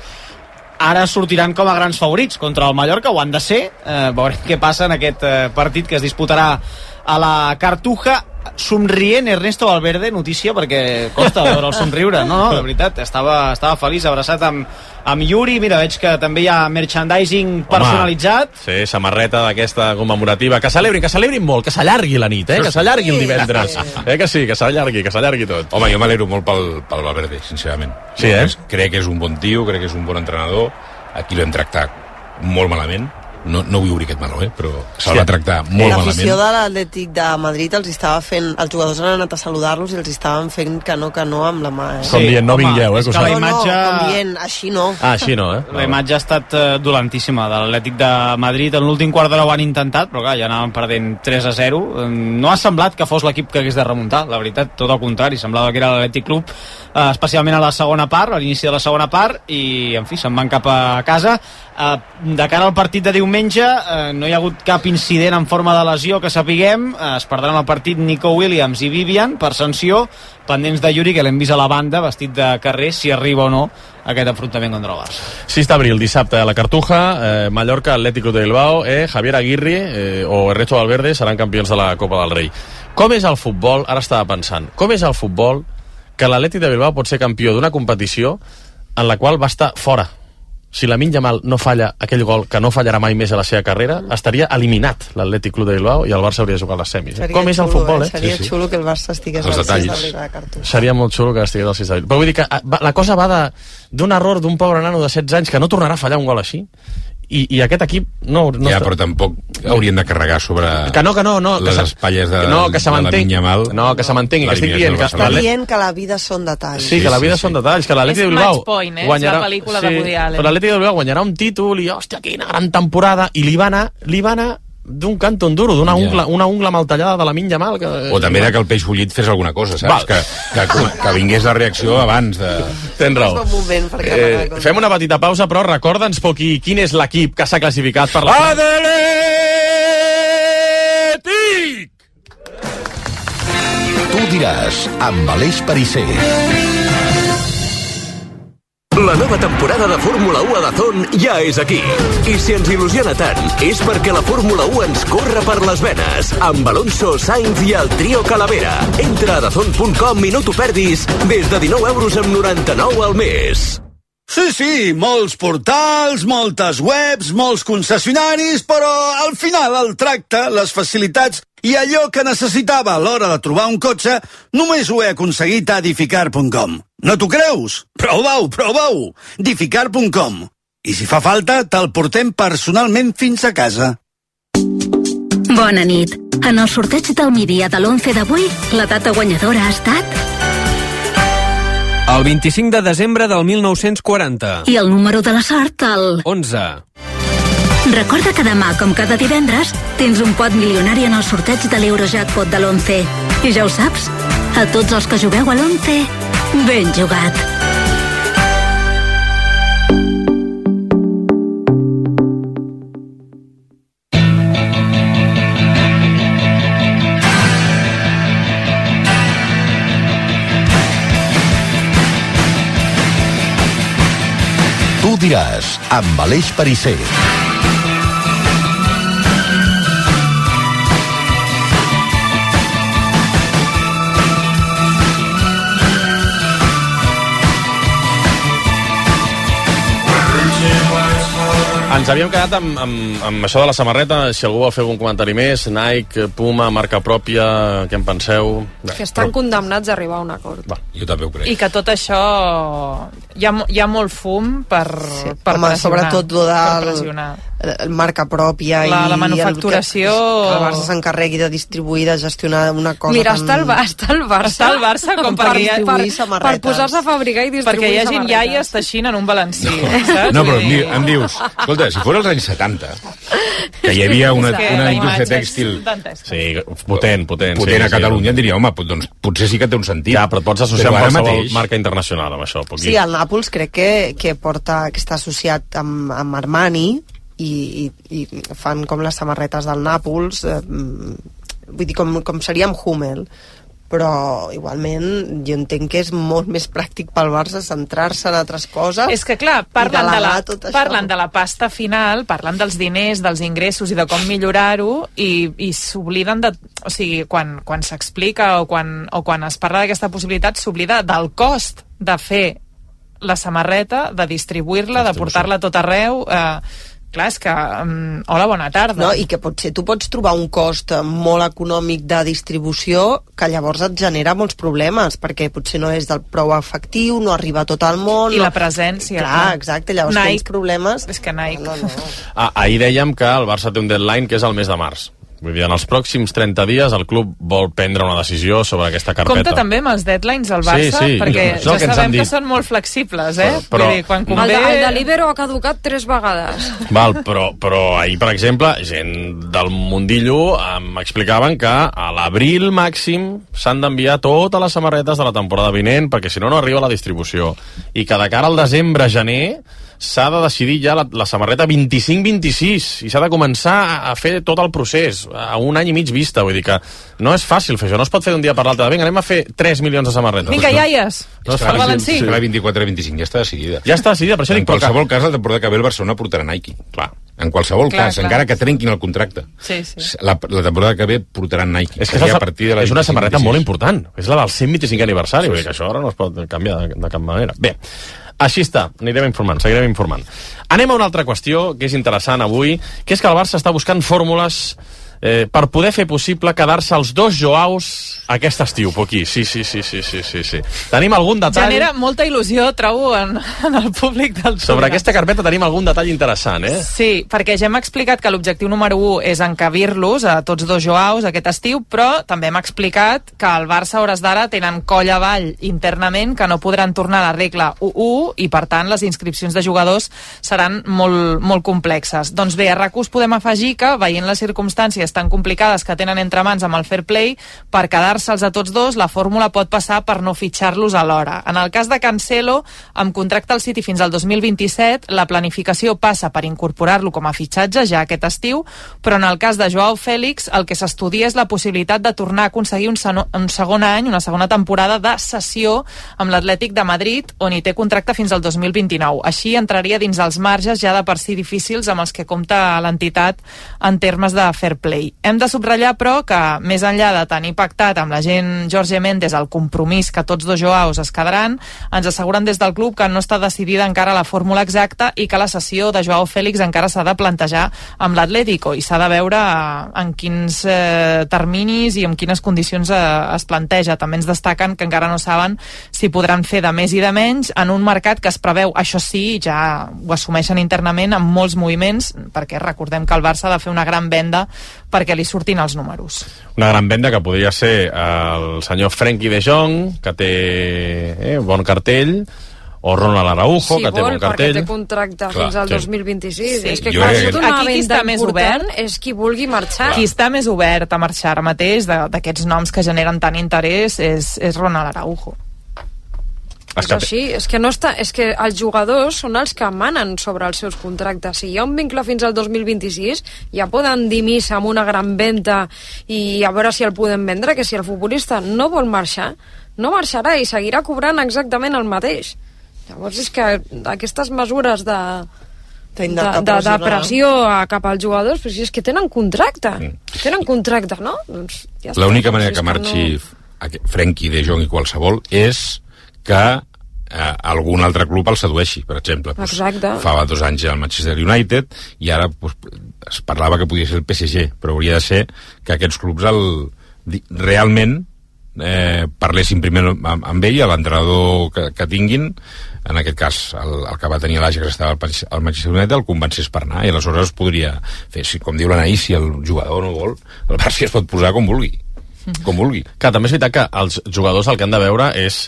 Ara sortiran com a grans favorits contra el Mallorca, ho han de ser. Eh, veurem què passa en aquest eh, partit que es disputarà a la Cartuja. Somrient Ernesto Valverde, notícia, perquè costa veure el somriure. No, no, de veritat, estava, estava feliç, abraçat amb, amb Yuri. Mira, veig que també hi ha merchandising personalitzat. Sí, samarreta d'aquesta commemorativa. Que celebrin, que celebrin molt, que s'allargui la nit, eh? Que s'allargui el divendres. Eh que sí, que s'allargui, que s'allargui tot. Home, jo m'alegro molt pel, pel Valverde, sincerament. Sí, eh? Crec que és un bon tio, crec que és un bon entrenador aquí l'hem tractat molt malament no, no vull obrir aquest meló, eh? però se'l va tractar molt L'afició malament de l'Atlètic de Madrid els estava fent... Els jugadors han anat a saludar-los i els estaven fent que no, que no amb la mà. Eh? Com dient, no vingueu, eh, que la No, no, imatge... com dient, així no. Ah, així no, eh? La imatge ha estat eh, dolentíssima de l'Atlètic de Madrid. En l'últim quart d'hora ho han intentat, però clar, ja anaven perdent 3 a 0. Eh, No ha semblat que fos l'equip que hagués de remuntar, la veritat, tot el contrari. Semblava que era l'Atlètic Club, eh, especialment a la segona part, a l'inici de la segona part, i, en fi, se'n van cap a casa. Eh, de cara al partit de diumenge, eh, no hi ha hagut cap incident en forma de lesió que sapiguem. Eh, es perdran el partit Nico Williams i Vivian per sanció, pendents de Yuri, que l'hem vist a la banda, vestit de carrer, si arriba o no aquest enfrontament contra el Barça. 6 d'abril, dissabte, a la Cartuja, eh, Mallorca, Atlético de Bilbao, eh, Javier Aguirre eh, o Ernesto Valverde seran campions de la Copa del Rei. Com és el futbol, ara estava pensant, com és el futbol que l'Atlètic de Bilbao pot ser campió d'una competició en la qual va estar fora? Si la Yamal no falla aquell gol que no fallarà mai més a la seva carrera, estaria eliminat l'Atlètic Club de Bilbao i el Barça hauria de jugar a les semis. Eh? Seria Com és el xulo, futbol, eh? Seria xulo que el Barça estigués Els al 6 detalls. d'abril a Cartuja. Seria molt xulo que estigués al 6 d'abril. Però vull dir que ah, la cosa va de- d'un error d'un pobre nano de 16 anys que no tornarà a fallar un gol així i, i aquest equip no... no ja, està- però tampoc haurien de carregar sobre que no, que no, no, que les se- espatlles de, que no, que se de la mantengui- Minyamal no, que se mantengui, que estic dient que- Està dient que la vida són detalls. Sí, que la vida són detalls, que l'Atlètic És de Bilbao Point, eh? És la pel·lícula de Woody Allen. Però l'Atlètic de Bilbao guanyarà un títol i, hòstia, quina gran temporada, i li va anar, li va anar d'un canto en duro, d'una ungla, una ungla mal tallada de la Minya Mal. Que, o també de que el peix bullit fes alguna cosa, saps? Val. Que, que, que vingués la reacció abans de... Tens raó. Moment per Eh, fem una petita pausa, però recorda'ns, Poqui, quin és l'equip que s'ha classificat per la... Atlètic! Tu diràs, amb Aleix Perisser. La nova temporada de Fórmula 1 a Dazón ja és aquí. I si ens il·lusiona tant, és perquè la Fórmula 1 ens corre per les venes. Amb Alonso, Sainz i el trio Calavera. Entra a dazón.com i no t'ho perdis des de 19 euros amb 99 al mes. Sí, sí, molts portals, moltes webs, molts concessionaris, però al final el tracte, les facilitats i allò que necessitava a l'hora de trobar un cotxe només ho he aconseguit a edificar.com. No t'ho creus? Prova-ho, prova-ho! edificar.com. I si fa falta, te'l portem personalment fins a casa. Bona nit. En el sorteig del migdia de l'11 d'avui, la data guanyadora ha estat... El 25 de desembre del 1940. I el número de la sort, el... 11. Recorda que demà, com cada divendres, tens un pot milionari en el sorteig de l'Eurojackpot de l'11. I ja ho saps, a tots els que jugueu a l'11, ben jugat. Tu diràs, amb Aleix Perisser. Ens havíem quedat amb, amb, amb això de la samarreta, si algú vol fer algun comentari més, Nike, Puma, marca pròpia, què en penseu? Bé, Que estan condemnats a arribar a un acord. Va, jo també ho crec. I que tot això hi ha, hi ha molt fum per, sí, per Home, pressionar. sobretot lo per del el marca pròpia La- i la manufacturació- el, que, que el Barça s'encarregui de distribuir, de gestionar una cosa Mira, tan... està el, està el Barça, Està el Barça com per, ha- per, distribuir per samarretes. posar-se a fabricar i distribuir Perquè hi samarretes. iaies teixint en un balancí, saps? No, però em, em dius, escolta, si fos als anys 70, que hi havia una, una indústria tèxtil. Sí, potent, potent. potent sí, a Catalunya, em diria, home, doncs potser sí que té un sentit. Ja, però et pots associar Però amb qualsevol mateix- marca internacional amb això. Sí, el Nàpols crec que, que porta, que està associat amb, amb Armani i, i, i fan com les samarretes del Nàpols eh, mm, vull dir, com, com seria amb Hummel però igualment jo entenc que és molt més pràctic pel Barça centrar-se en altres coses És que clar, parlen de, la, delegar tot això. parlen de la pasta final, parlen dels diners, dels ingressos i de com millorar-ho i, i s'obliden de... O sigui, quan, quan s'explica o, quan, o quan es parla d'aquesta possibilitat s'oblida del cost de fer la samarreta, de distribuir-la, de portar-la a tot arreu... Eh, clar, és que... Um, hola, bona tarda. No, I que potser tu pots trobar un cost eh, molt econòmic de distribució que llavors et genera molts problemes, perquè potser no és del prou efectiu, no arriba a tot el món... I no... la presència. Clar, exacte, llavors Nike. tens problemes... És que Nike... No, no. Ah, ahir dèiem que el Barça té un deadline que és el mes de març. Vull dir, en els pròxims 30 dies el club vol prendre una decisió sobre aquesta carpeta. Compte també amb els deadlines al Sí, Barça, sí, perquè és el ja que sabem que són molt flexibles, eh? Però- però- Vull dir, quan El, convé... de, el de l'Ibero ha caducat tres vegades. Val, però, però ahir, per exemple, gent del mundillo em explicaven que a l'abril màxim s'han d'enviar totes les samarretes de la temporada vinent, perquè si no, no arriba la distribució. I que de cara al desembre-gener s'ha de decidir ja la, la samarreta 25-26 i s'ha de començar a, a fer tot el procés a un any i mig vista, vull dir que no és fàcil fer això, no es pot fer d'un dia per l'altre vinga, anem a fer 3 milions de samarretes Vinga, iaies, No és el. Valencí. Sí. La 24-25 ja està decidida. Ja està decidida, per això En dic, qualsevol cas, la temporada que ve el Barcelona portarà Nike. Clar. En qualsevol Clar, cas, clar. encara que trenquin el contracte. Sí, sí. La, la temporada que ve portaran Nike. És que és, a partir de la és una 25, samarreta 26. molt important. És la del 125 aniversari, sí, sí. que això ara no es pot canviar de, de cap manera. Bé, així està, anirem informant, seguirem informant. Anem a una altra qüestió que és interessant avui, que és que el Barça està buscant fórmules eh, per poder fer possible quedar-se els dos Joaus aquest estiu, Poquí. Sí, sí, sí, sí, sí, sí, sí. Tenim algun detall... Genera molta il·lusió, trobo, en, en el públic del Sobre programa. aquesta carpeta tenim algun detall interessant, eh? Sí, perquè ja hem explicat que l'objectiu número 1 és encabir-los a tots dos Joaus aquest estiu, però també hem explicat que el Barça a hores d'ara tenen coll avall internament que no podran tornar a la regla 1-1 i per tant les inscripcions de jugadors seran molt, molt complexes. Doncs bé, a rac us podem afegir que veient les circumstàncies tan complicades que tenen entre mans amb el fair play, per quedar-se'ls a tots dos la fórmula pot passar per no fitxar-los alhora. En el cas de Cancelo, amb contracte al City fins al 2027, la planificació passa per incorporar-lo com a fitxatge ja aquest estiu, però en el cas de Joao Fèlix el que s'estudia és la possibilitat de tornar a aconseguir un, un segon any, una segona temporada de sessió amb l'Atlètic de Madrid, on hi té contracte fins al 2029. Així entraria dins els marges ja de per si difícils amb els que compta l'entitat en termes de fair play. Hem de subratllar, però, que més enllà de tenir pactat amb la gent Jorge Méndez el compromís que tots dos Joaos es quedaran, ens asseguren des del club que no està decidida encara la fórmula exacta i que la sessió de Joao Fèlix encara s'ha de plantejar amb l'Atlético i s'ha de veure eh, en quins eh, terminis i en quines condicions eh, es planteja. També ens destaquen que encara no saben si podran fer de més i de menys en un mercat que es preveu, això sí, ja ho assumeixen internament amb molts moviments, perquè recordem que el Barça ha de fer una gran venda perquè li surtin els números. Una gran venda que podria ser el senyor Frenkie de Jong, que té eh, bon cartell, o Ronald Araujo, si que té vol, bon perquè cartell. té contracte Clar, fins al sí. 2026. Sí. És que clar, si que- una Aquí qui venda està més obert? és qui vulgui marxar. Qui està més obert a marxar ara mateix d'aquests noms que generen tant interès és, és Ronald Araujo. És així, és que, no està, és que els jugadors són els que manen sobre els seus contractes. Si hi ha un vincle fins al 2026, ja poden dir missa amb una gran venda i a veure si el podem vendre, que si el futbolista no vol marxar, no marxarà i seguirà cobrant exactament el mateix. Llavors és que aquestes mesures de, de, de, de, de pressió a, cap als jugadors, però si és que tenen contracte. Tenen contracte, no? Doncs ja. L'única manera Si és que marxi no... Frenkie de Jong i qualsevol és que eh, algun altre club el sedueixi, per exemple. Pues, Exacte. fa dos anys al Manchester United i ara pues, es parlava que podia ser el PSG, però hauria de ser que aquests clubs el, realment eh, parlessin primer amb, amb ell, l'entrenador que, que tinguin, en aquest cas el, el que va tenir que estava al Manchester- al Manchester United, el convencés per anar, i aleshores es podria fer, si, com diu l'Anaïs, si el jugador no vol, el Barça es pot posar com vulgui, com vulgui. Que també és veritat que els jugadors el que han de veure és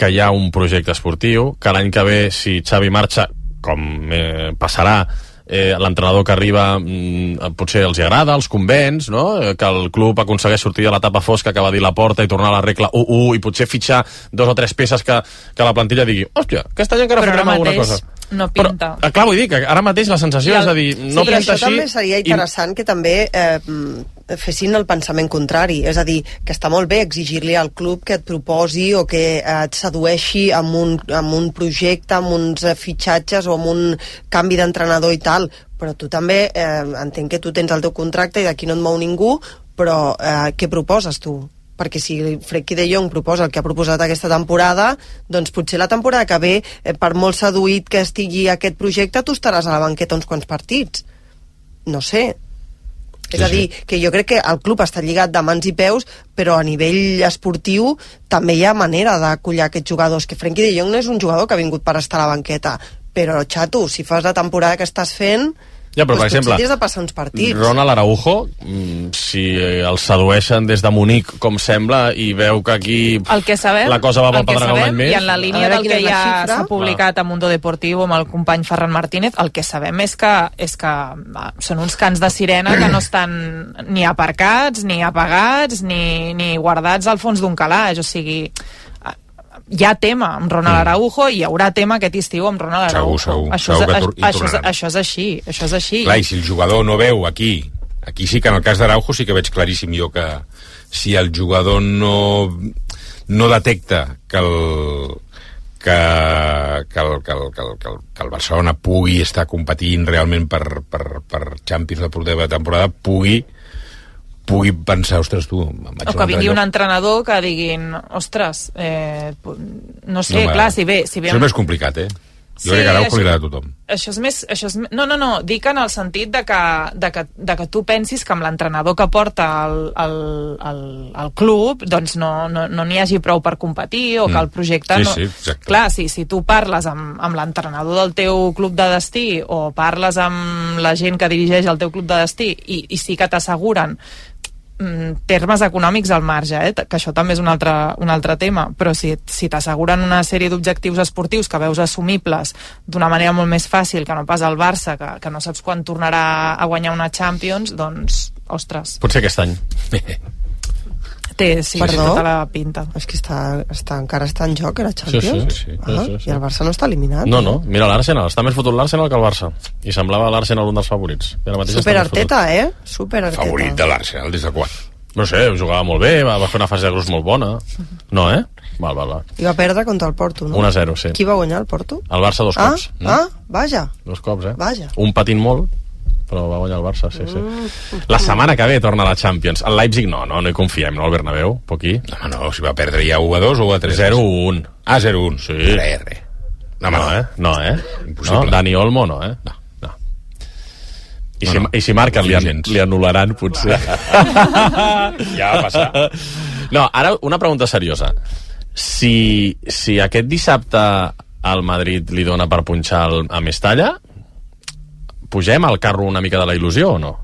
que hi ha un projecte esportiu, que l'any que ve, si Xavi marxa, com eh, passarà, eh, l'entrenador que arriba mm, potser els agrada, els convenç, no? Eh, que el club aconsegueix sortir de l'etapa fosca que va dir la porta i tornar a la regla 1-1 i potser fitxar dos o tres peces que, que la plantilla digui hòstia, aquest any encara Però farem alguna cosa. no pinta. Ah, clar, vull dir que ara mateix la sensació I el- és a dir, no sí, però pinta això també així... seria i- interessant que també eh, mm, fessin el pensament contrari, és a dir, que està molt bé exigir-li al club que et proposi o que et sedueixi amb un, amb un projecte, amb uns eh, fitxatges o amb un canvi d'entrenador i tal, però tu també eh, entenc que tu tens el teu contracte i d'aquí no et mou ningú, però eh, què proposes tu? perquè si Frenkie de Jong proposa el que ha proposat aquesta temporada, doncs potser la temporada que ve, eh, per molt seduït que estigui aquest projecte, tu estaràs a la banqueta uns quants partits. No sé. Sí, és a sí. dir, que jo crec que el club està lligat de mans i peus, però a nivell esportiu també hi ha manera d'acollir aquests jugadors, que Frenkie de Jong no és un jugador que ha vingut per estar a la banqueta, però, xato, si fas la temporada que estàs fent, Ja, però, per exemple, de passar uns partits. Ronald Araujo, mm, si el sedueixen des de Munic, com sembla, i veu que aquí El que sabem, la cosa va el pel pedregar un any més... I en la línia del que ja s'ha publicat a Mundo Deportivo amb el company Ferran Martínez, el que sabem és que, és que va, són uns cants de sirena que no estan ni aparcats, ni apagats, ni, ni guardats al fons d'un calaix. O sigui, hi ha tema amb Ronald Mm. Araujo i hi haurà tema aquest estiu amb Ronald Segur, Araujo. segur, això, segur és, que això, és, això és així, això és així. Clar, i si el jugador no veu aquí, aquí sí que en el cas d'Araujo sí que veig claríssim jo que si el jugador no, no detecta que el, que, que, el, que, el, que, el, que, el, que el Barcelona pugui estar competint realment per, per, per Champions la propera temporada, pugui pugui pensar, ostres, tu, o que vingui un entrenador que diguin, ostres, eh, no sé, No, clar, si ve... Si ve Això és més complicat, eh? Jo Sí, crec que Araujo això- li agrada a tothom. això és més... Això és, no, no, no, dic en el sentit de que, de que, de que tu pensis que amb l'entrenador que porta el, el, el, el club doncs no n'hi no, no n'hi hagi prou per competir o que Mm. el projecte Sí, no... sí, exacte. Clar, si, si tu parles amb, amb l'entrenador del teu club de destí o parles amb la gent que dirigeix el teu club de destí i, i sí que t'asseguren termes econòmics al marge, eh? que això també és un altre, un altre tema, però si, si t'asseguren una sèrie d'objectius esportius que veus assumibles d'una manera molt més fàcil que no pas el Barça, que, que no saps quan tornarà a guanyar una Champions, doncs, ostres, Potser aquest any. Té sí, Perdó? tota la pinta. És que està, està, encara està en joc, era Champions? Sí, sí, sí, ah, sí, sí, sí. I el Barça no està eliminat. No, no, mira l'Arsenal, està més fotut l'Arsenal que el Barça. I semblava l'Arsenal un dels favorits. Super. Arteta, eh? Super Arteta. Favorit de l'Arsenal des de quan? No sé, jugava molt bé, va, va fer una fase de grups molt bona. No, eh? Val, val, val. I va perdre contra el Porto, no? 1-0, sí. Qui va guanyar el Porto? El Barça dos ah, cops. Mm? ah, vaja. Dos cops, eh? Vaja. Un patint molt, però va guanyar el Barça, sí, sí. Mm. La setmana que ve torna a la Champions. El Leipzig no, no, no hi confiem, no, el Bernabéu, Poquí. No, no, si va perdre ja 1 a 2 o 1 a 3. 0-1. Ah, 0-1. Sí. Res, res. No, no, eh? No, eh? Impossible. No, Dani Olmo no, eh? No. no. I, No, si, no. I si marquen, li, an, li anul·laran, potser. Ja va passar. No, ara una pregunta seriosa. Si, si aquest dissabte al Madrid li dona per punxar el, a Mestalla, pugem al carro una mica de la il·lusió o no?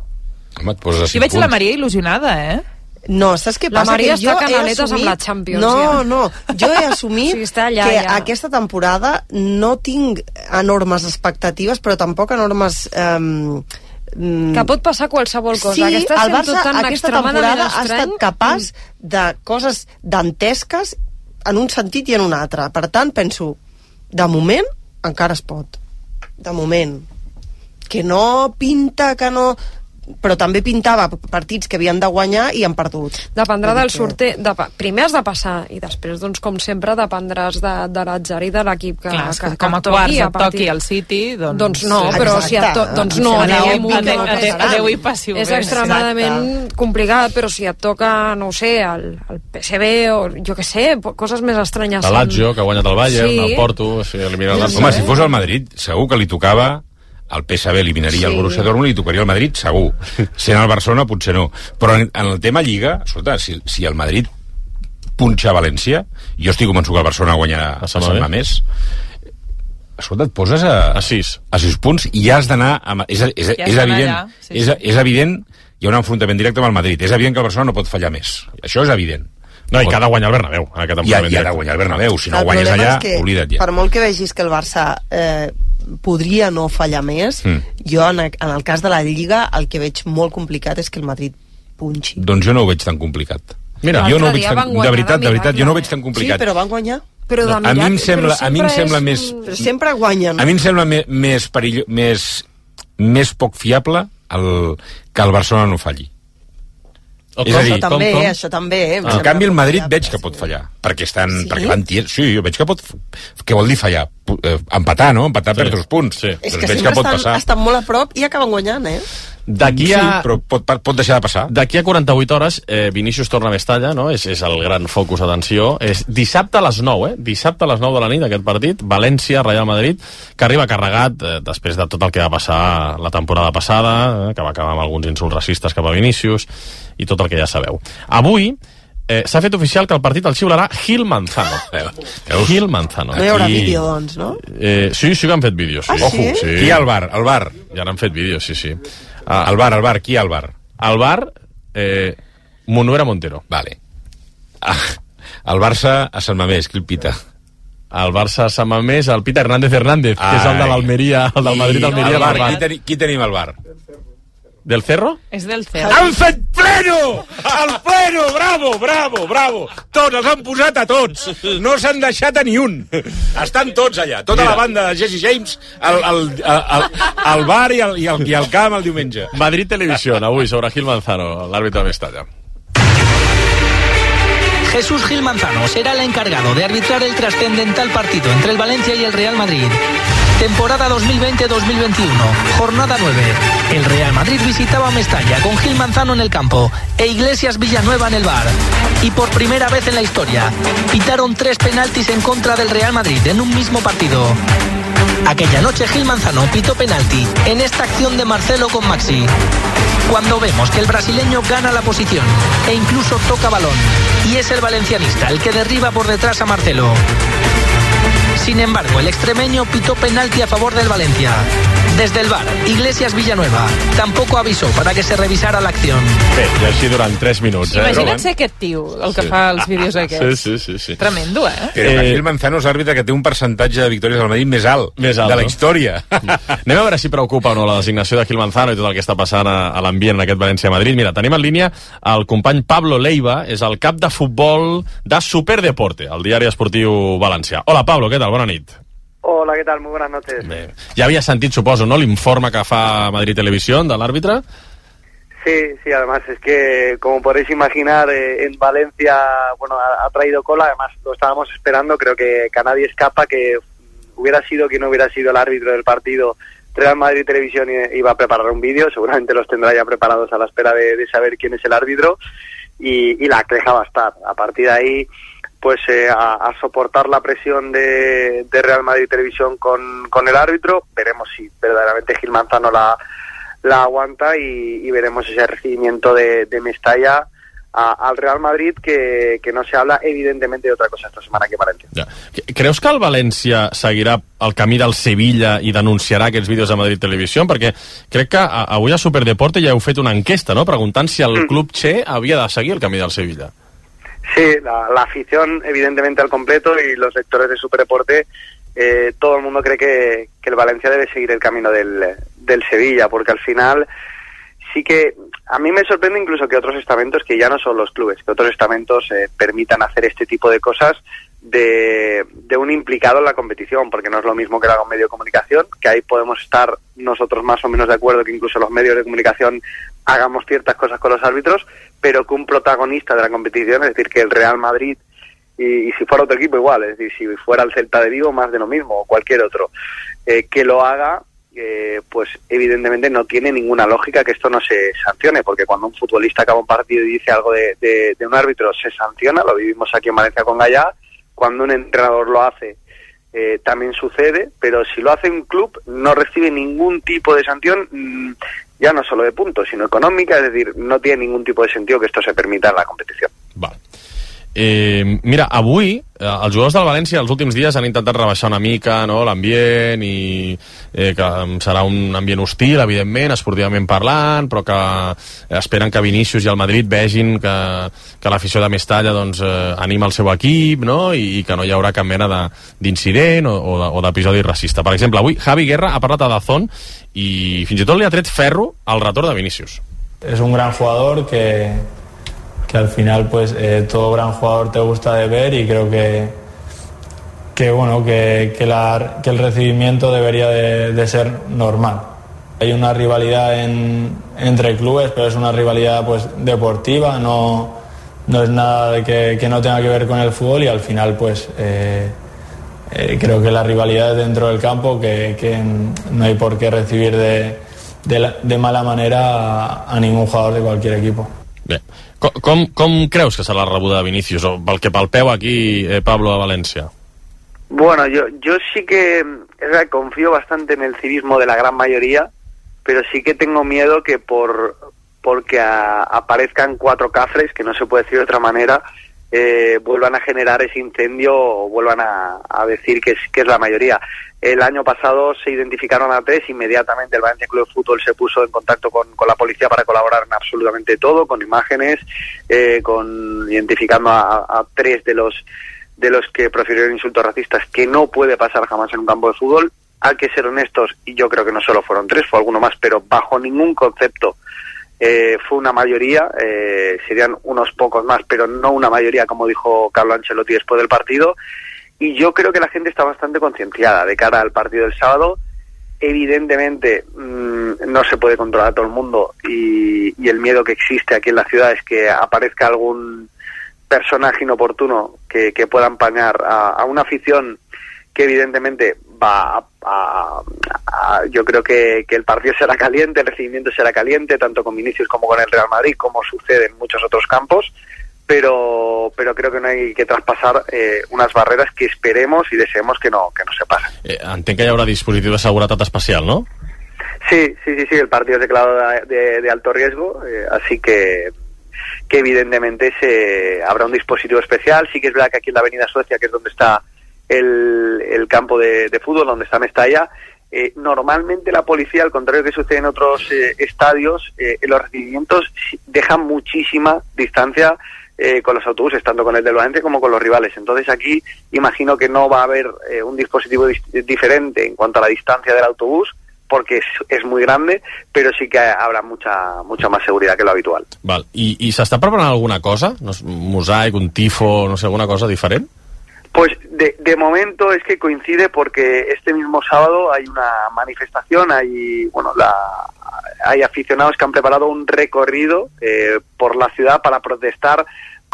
Home, et poses a Sí, veig la Maria il·lusionada, eh? No, saps què La passa? Maria que jo està canaletes amb assumit- la Champions, No, ja. no, jo he assumit està allà, que ja. aquesta temporada no tinc enormes expectatives, però tampoc enormes... Um, Que pot passar qualsevol cosa. Sí, que està el Barça tot tan aquesta temporada ha estat capaç de coses dantesques en un sentit i en un altre. Per tant, penso, de moment encara es pot. De moment. Que no pinta, que no... Però també pintava partits que havien de guanyar i han perdut. Dependrà del que- sorteig. De, primer has de passar i després, doncs, com sempre, dependràs de, de l'atzar i de l'equip que, Clar, que, que com a et quarts a et toqui el City, doncs... Doncs no, però si et to... doncs no, no adéu, passaran. adéu i És extremadament complicat, però si et toca, no ho sé, el, el PSV o jo què sé, coses més estranyes. El Lazio, que ha guanyat el Bayern, Sí. el Porto, o sigui, eliminar el Home, si fos el Madrid, segur que li tocava el PSV eliminaria Sí. el Borussia Dortmund i tocaria el Madrid, segur. Sent el Barcelona, potser no. Però en, en el tema Lliga, escolta, si, si el Madrid punxa València, jo estic convençut que el Barcelona guanyarà a Sant Sant Mamés. Mamés, escolta, et poses a... A 6. A 6 punts i ja has d'anar... amb- És, és, Ja és evident, allà, sí, és, sí. és evident, hi ha un enfrontament directe amb el Madrid. És evident que el Barcelona no pot fallar més. Això és evident. No, i que ha de guanyar el Bernabéu. En aquest I ha, i ha de guanyar el Bernabéu. Si no El guanyes allà, que, oblida't ja. Per molt que vegis que el Barça eh, podria no fallar més, Mm. jo en, en el cas de la Lliga el que veig molt complicat és que el Madrid punxi. Doncs jo no ho veig tan complicat. Mira, jo no ho veig tan, de veritat, de de veritat, jo no ho veig tan complicat. Sí, però van guanyar. Però de No, a mi em sembla, però a mi em sembla és més, un- Però sempre guanyen. a mi em sembla més, més perill, més, més poc fiable el, que el Barcelona no falli. O És a dir, això també, com, com? això també. em En sembla canvi, el Madrid fiable, veig que pot fallar, perquè estan, Sí? perquè van tir... Sí, jo veig que pot... Què vol dir fallar? Eh, Empatar, no? Empatar Sí. per dos punts. Sí. És Doncs que veig sempre que pot estan, passar. estan molt a prop i acaben guanyant, eh? D'aquí a... Sí, però pot, pot deixar de passar. D'aquí a 48 hores, eh, Vinícius torna a Mestalla, no? És, és el gran focus d'atenció. És dissabte a les 9, eh? Dissabte a les 9 de la nit, aquest partit. València, Real Madrid, que arriba carregat eh, després de tot el que va passar la temporada passada, eh, que va acabar amb alguns insults racistes cap a Vinícius, i tot el que ja sabeu. Avui, eh, s'ha fet oficial que el partit el xiularà Gil Manzano. Veus? Gil Manzano. No hi haurà Aquí- vídeo, doncs, no? Eh, sí, sí que han fet vídeos. Sí. Ah, sí? Ojo, sí. Qui al bar? Al bar. Ja n'han fet vídeos, sí, sí. Ah, al bar, al bar. Qui al bar? Al bar, eh, Monuera Montero. Vale. Ah, el Barça a Sant Mamés, qui el pita? El Barça a Sant Mamés, el Pita Hernández Hernández, que és el de Ai. l'Almeria, el del Madrid-Almeria. Qui, teni, qui tenim al bar? Del Cerro? És del cel. Han fet pleno! El pleno! Bravo, bravo, bravo! Tots, els han posat a tots! No s'han deixat a ni un! Estan tots allà, tota Mira. la banda de Jesse James al, al, al, al bar i al, i, al, i al camp el diumenge. Madrid Televisión, avui, sobre Gil Manzano, l'àrbitre de Mestalla. Jesús Gil Manzano será el encargado de arbitrar el trascendental partido entre el Valencia y el Real Madrid. Temporada 2020-2021, jornada 9. El Real Madrid visitaba Mestalla con Gil Manzano en el campo e Iglesias Villanueva en el bar. Y por primera vez en la historia, pitaron tres penaltis en contra del Real Madrid en un mismo partido. Aquella noche Gil Manzano pitó penalti en esta acción de Marcelo con Maxi. Cuando vemos que el brasileño gana la posición e incluso toca balón, y es el valencianista el que derriba por detrás a Marcelo. Sin embargo, el extremeño pitó penalti a favor del Valencia. Desde el bar, Iglesias Villanueva tampoco avisó para que se revisara la acción. Bé, i així durant 3 minuts. Eh? Imagina't ser aquest tio, el que Sí. fa els vídeos aquests. Sí, sí, sí. sí. Tremendo, eh? Però eh, Gil Manzano és l'àrbitre que té un percentatge de victòries al Madrid més alt, Més alt, de la no? història. Anem a veure si preocupa o no la designació de Gil Manzano i tot el que està passant a, a l'ambient en aquest València-Madrid. Mira, tenim en línia el company Pablo Leiva, és el cap de futbol de Superdeporte, el diari esportiu valencià. Hola, Pablo, què tal? Bona nit. Hola, ¿qué tal? Muy buenas noches. Ja havia sentit, suposo, no, l'informe que fa Madrid Televisió de l'àrbitre? Sí, sí, además es que, como podéis imaginar, eh, en Valencia, bueno, ha, ha traído cola, además lo estábamos esperando, creo que, que a nadie escapa que hubiera sido quien hubiera sido el árbitro del partido, Real Madrid Televisión iba a preparar un vídeo, seguramente los tendrá ya preparados a la espera de, de saber quién es el árbitro, y, y la queja va a estar. A partir de ahí, pues eh, a, a soportar la presión de, de Real Madrid Televisión con, con el árbitro, veremos si verdaderamente Gil Manzano la, la aguanta y, y veremos ese recibimiento de, de Mestalla a- al Real Madrid que, que no se habla evidentemente de otra cosa esta semana que en Valencia. Ja. Creus que el València seguirà el camí del Sevilla i denunciarà aquests vídeos a Madrid Televisió? Perquè crec que a- avui a Superdeporte ja heu fet una enquesta, no?, preguntant si el club Che havia de seguir el camí del Sevilla. Sí, la, afición evidentemente al completo y los lectores de Superdeporte, eh, todo el mundo cree que, que el Valencia debe seguir el camino del, del Sevilla, porque al final sí que a mí me sorprende incluso que otros estamentos, que ya no son los clubes, que otros estamentos eh, permitan hacer este tipo de cosas de, de un implicado en la competición, porque no es lo mismo que lo haga un medio de comunicación, que ahí podemos estar nosotros más o menos de acuerdo que incluso los medios de comunicación hagamos ciertas cosas con los árbitros, pero que un protagonista de la competición, es decir, que el Real Madrid y, si fuera otro equipo igual, es decir, si fuera el Celta de Vigo más de lo mismo o cualquier otro, eh, que lo haga, eh, pues evidentemente no tiene ninguna lógica que esto no se sancione, porque cuando un futbolista acaba un partido y dice algo de, de- de un árbitro se sanciona, lo vivimos aquí en Valencia con Gallá, cuando un entrenador lo hace eh, también sucede, pero si lo hace un club no recibe ningún tipo de sanción, mm, ya no solo de puntos, sino económica, es decir, no tiene ningún tipo de sentido que esto se permita en la competición. Eh, mira, avui eh, els jugadors del València els últims dies han intentat rebaixar una mica no, l'ambient i eh, que serà un ambient hostil, evidentment, esportivament parlant, però que esperen que Vinícius i el Madrid vegin que, que l'afició de Mestalla doncs, eh, anima el seu equip no? I, i que no hi haurà cap mena de- d'incident o, o de- o d'episodi racista. Per exemple, avui Javi Guerra ha parlat a Dazón i fins i tot li ha tret ferro al retorn de Vinícius. es un gran jugador que, que al final pues eh, todo gran jugador te gusta de ver y creo que que bueno que, que, la- que el recibimiento debería de, ser normal hay una rivalidad en- entre clubes pero es una rivalidad pues deportiva no no es nada de que, no tenga que ver con el fútbol y al final pues eh, eh, creo que la rivalidad es dentro del campo que, no hay por qué recibir de, de, la- de mala manera a ningún jugador de cualquier equipo. Com, com, que serà la rebuda de Vinícius? O pel que palpeu aquí, eh, Pablo, a València? Bueno, yo, yo sí que confío bastante en el civismo de la gran mayoría, pero sí que tengo miedo que por porque aparezcan cuatro cafres, que no se puede decir de otra manera, eh, vuelvan a generar ese incendio o vuelvan a, a decir que es, que es la mayoría. El año pasado se identificaron a tres, inmediatamente el Valencia Club de Fútbol se puso en contacto con, con la policía para colaborar en absolutamente todo, con imágenes, eh, con identificando a, a tres de los de los que profirieron insultos racistas que no puede pasar jamás en un campo de fútbol. Hay que ser honestos, y yo creo que no solo fueron tres, fue alguno más, pero bajo ningún concepto eh, fue una mayoría, eh, serían unos pocos más, pero no una mayoría, como dijo Carlo Ancelotti después del partido. Y yo creo que la gente está bastante concienciada de cara al partido del sábado. Evidentemente mm, no se puede controlar a todo el mundo y, y el miedo que existe aquí en la ciudad es que aparezca algún personaje inoportuno que, pueda empañar a una afición que evidentemente va a, a- a- yo creo que, que el partido será caliente, el recibimiento será caliente, tanto con Vinicius como con el Real Madrid, como sucede en muchos otros campos, pero, pero creo que no hay que traspasar eh, unas barreras que esperemos y deseemos que no, que no se pasen. Eh, entenc que hi haurà dispositiu de seguretat especial, no? Sí, sí, sí, sí, el partido es declarado de, de- de alto riesgo, eh, así que, que evidentemente se habrá un dispositivo especial. Sí que es verdad que aquí en la Avenida Suecia, que es donde está el, el campo de, fútbol, donde está Mestalla, eh, normalmente la policía, al contrario que sucede en otros eh, estadios, eh, los recibimientos dejan muchísima distancia eh, con los autobuses, tanto con el del Valencia como con los rivales. Entonces aquí imagino que no va a haber eh, un dispositivo dis- diferente en cuanto a la distancia del autobús, porque es, es muy grande, pero sí que habrá mucha mucha más seguridad que lo habitual. Val. I, i s'està preparant alguna cosa? No, mosaic, un tifo, no sé, alguna cosa diferent? Pues de, de momento es que coincide porque este mismo sábado hay una manifestación, hay bueno la hay aficionados que han preparado un recorrido eh, por la ciudad para protestar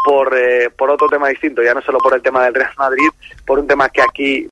por, eh, por otro tema distinto, ya no solo por el tema del Real Madrid, por un tema que aquí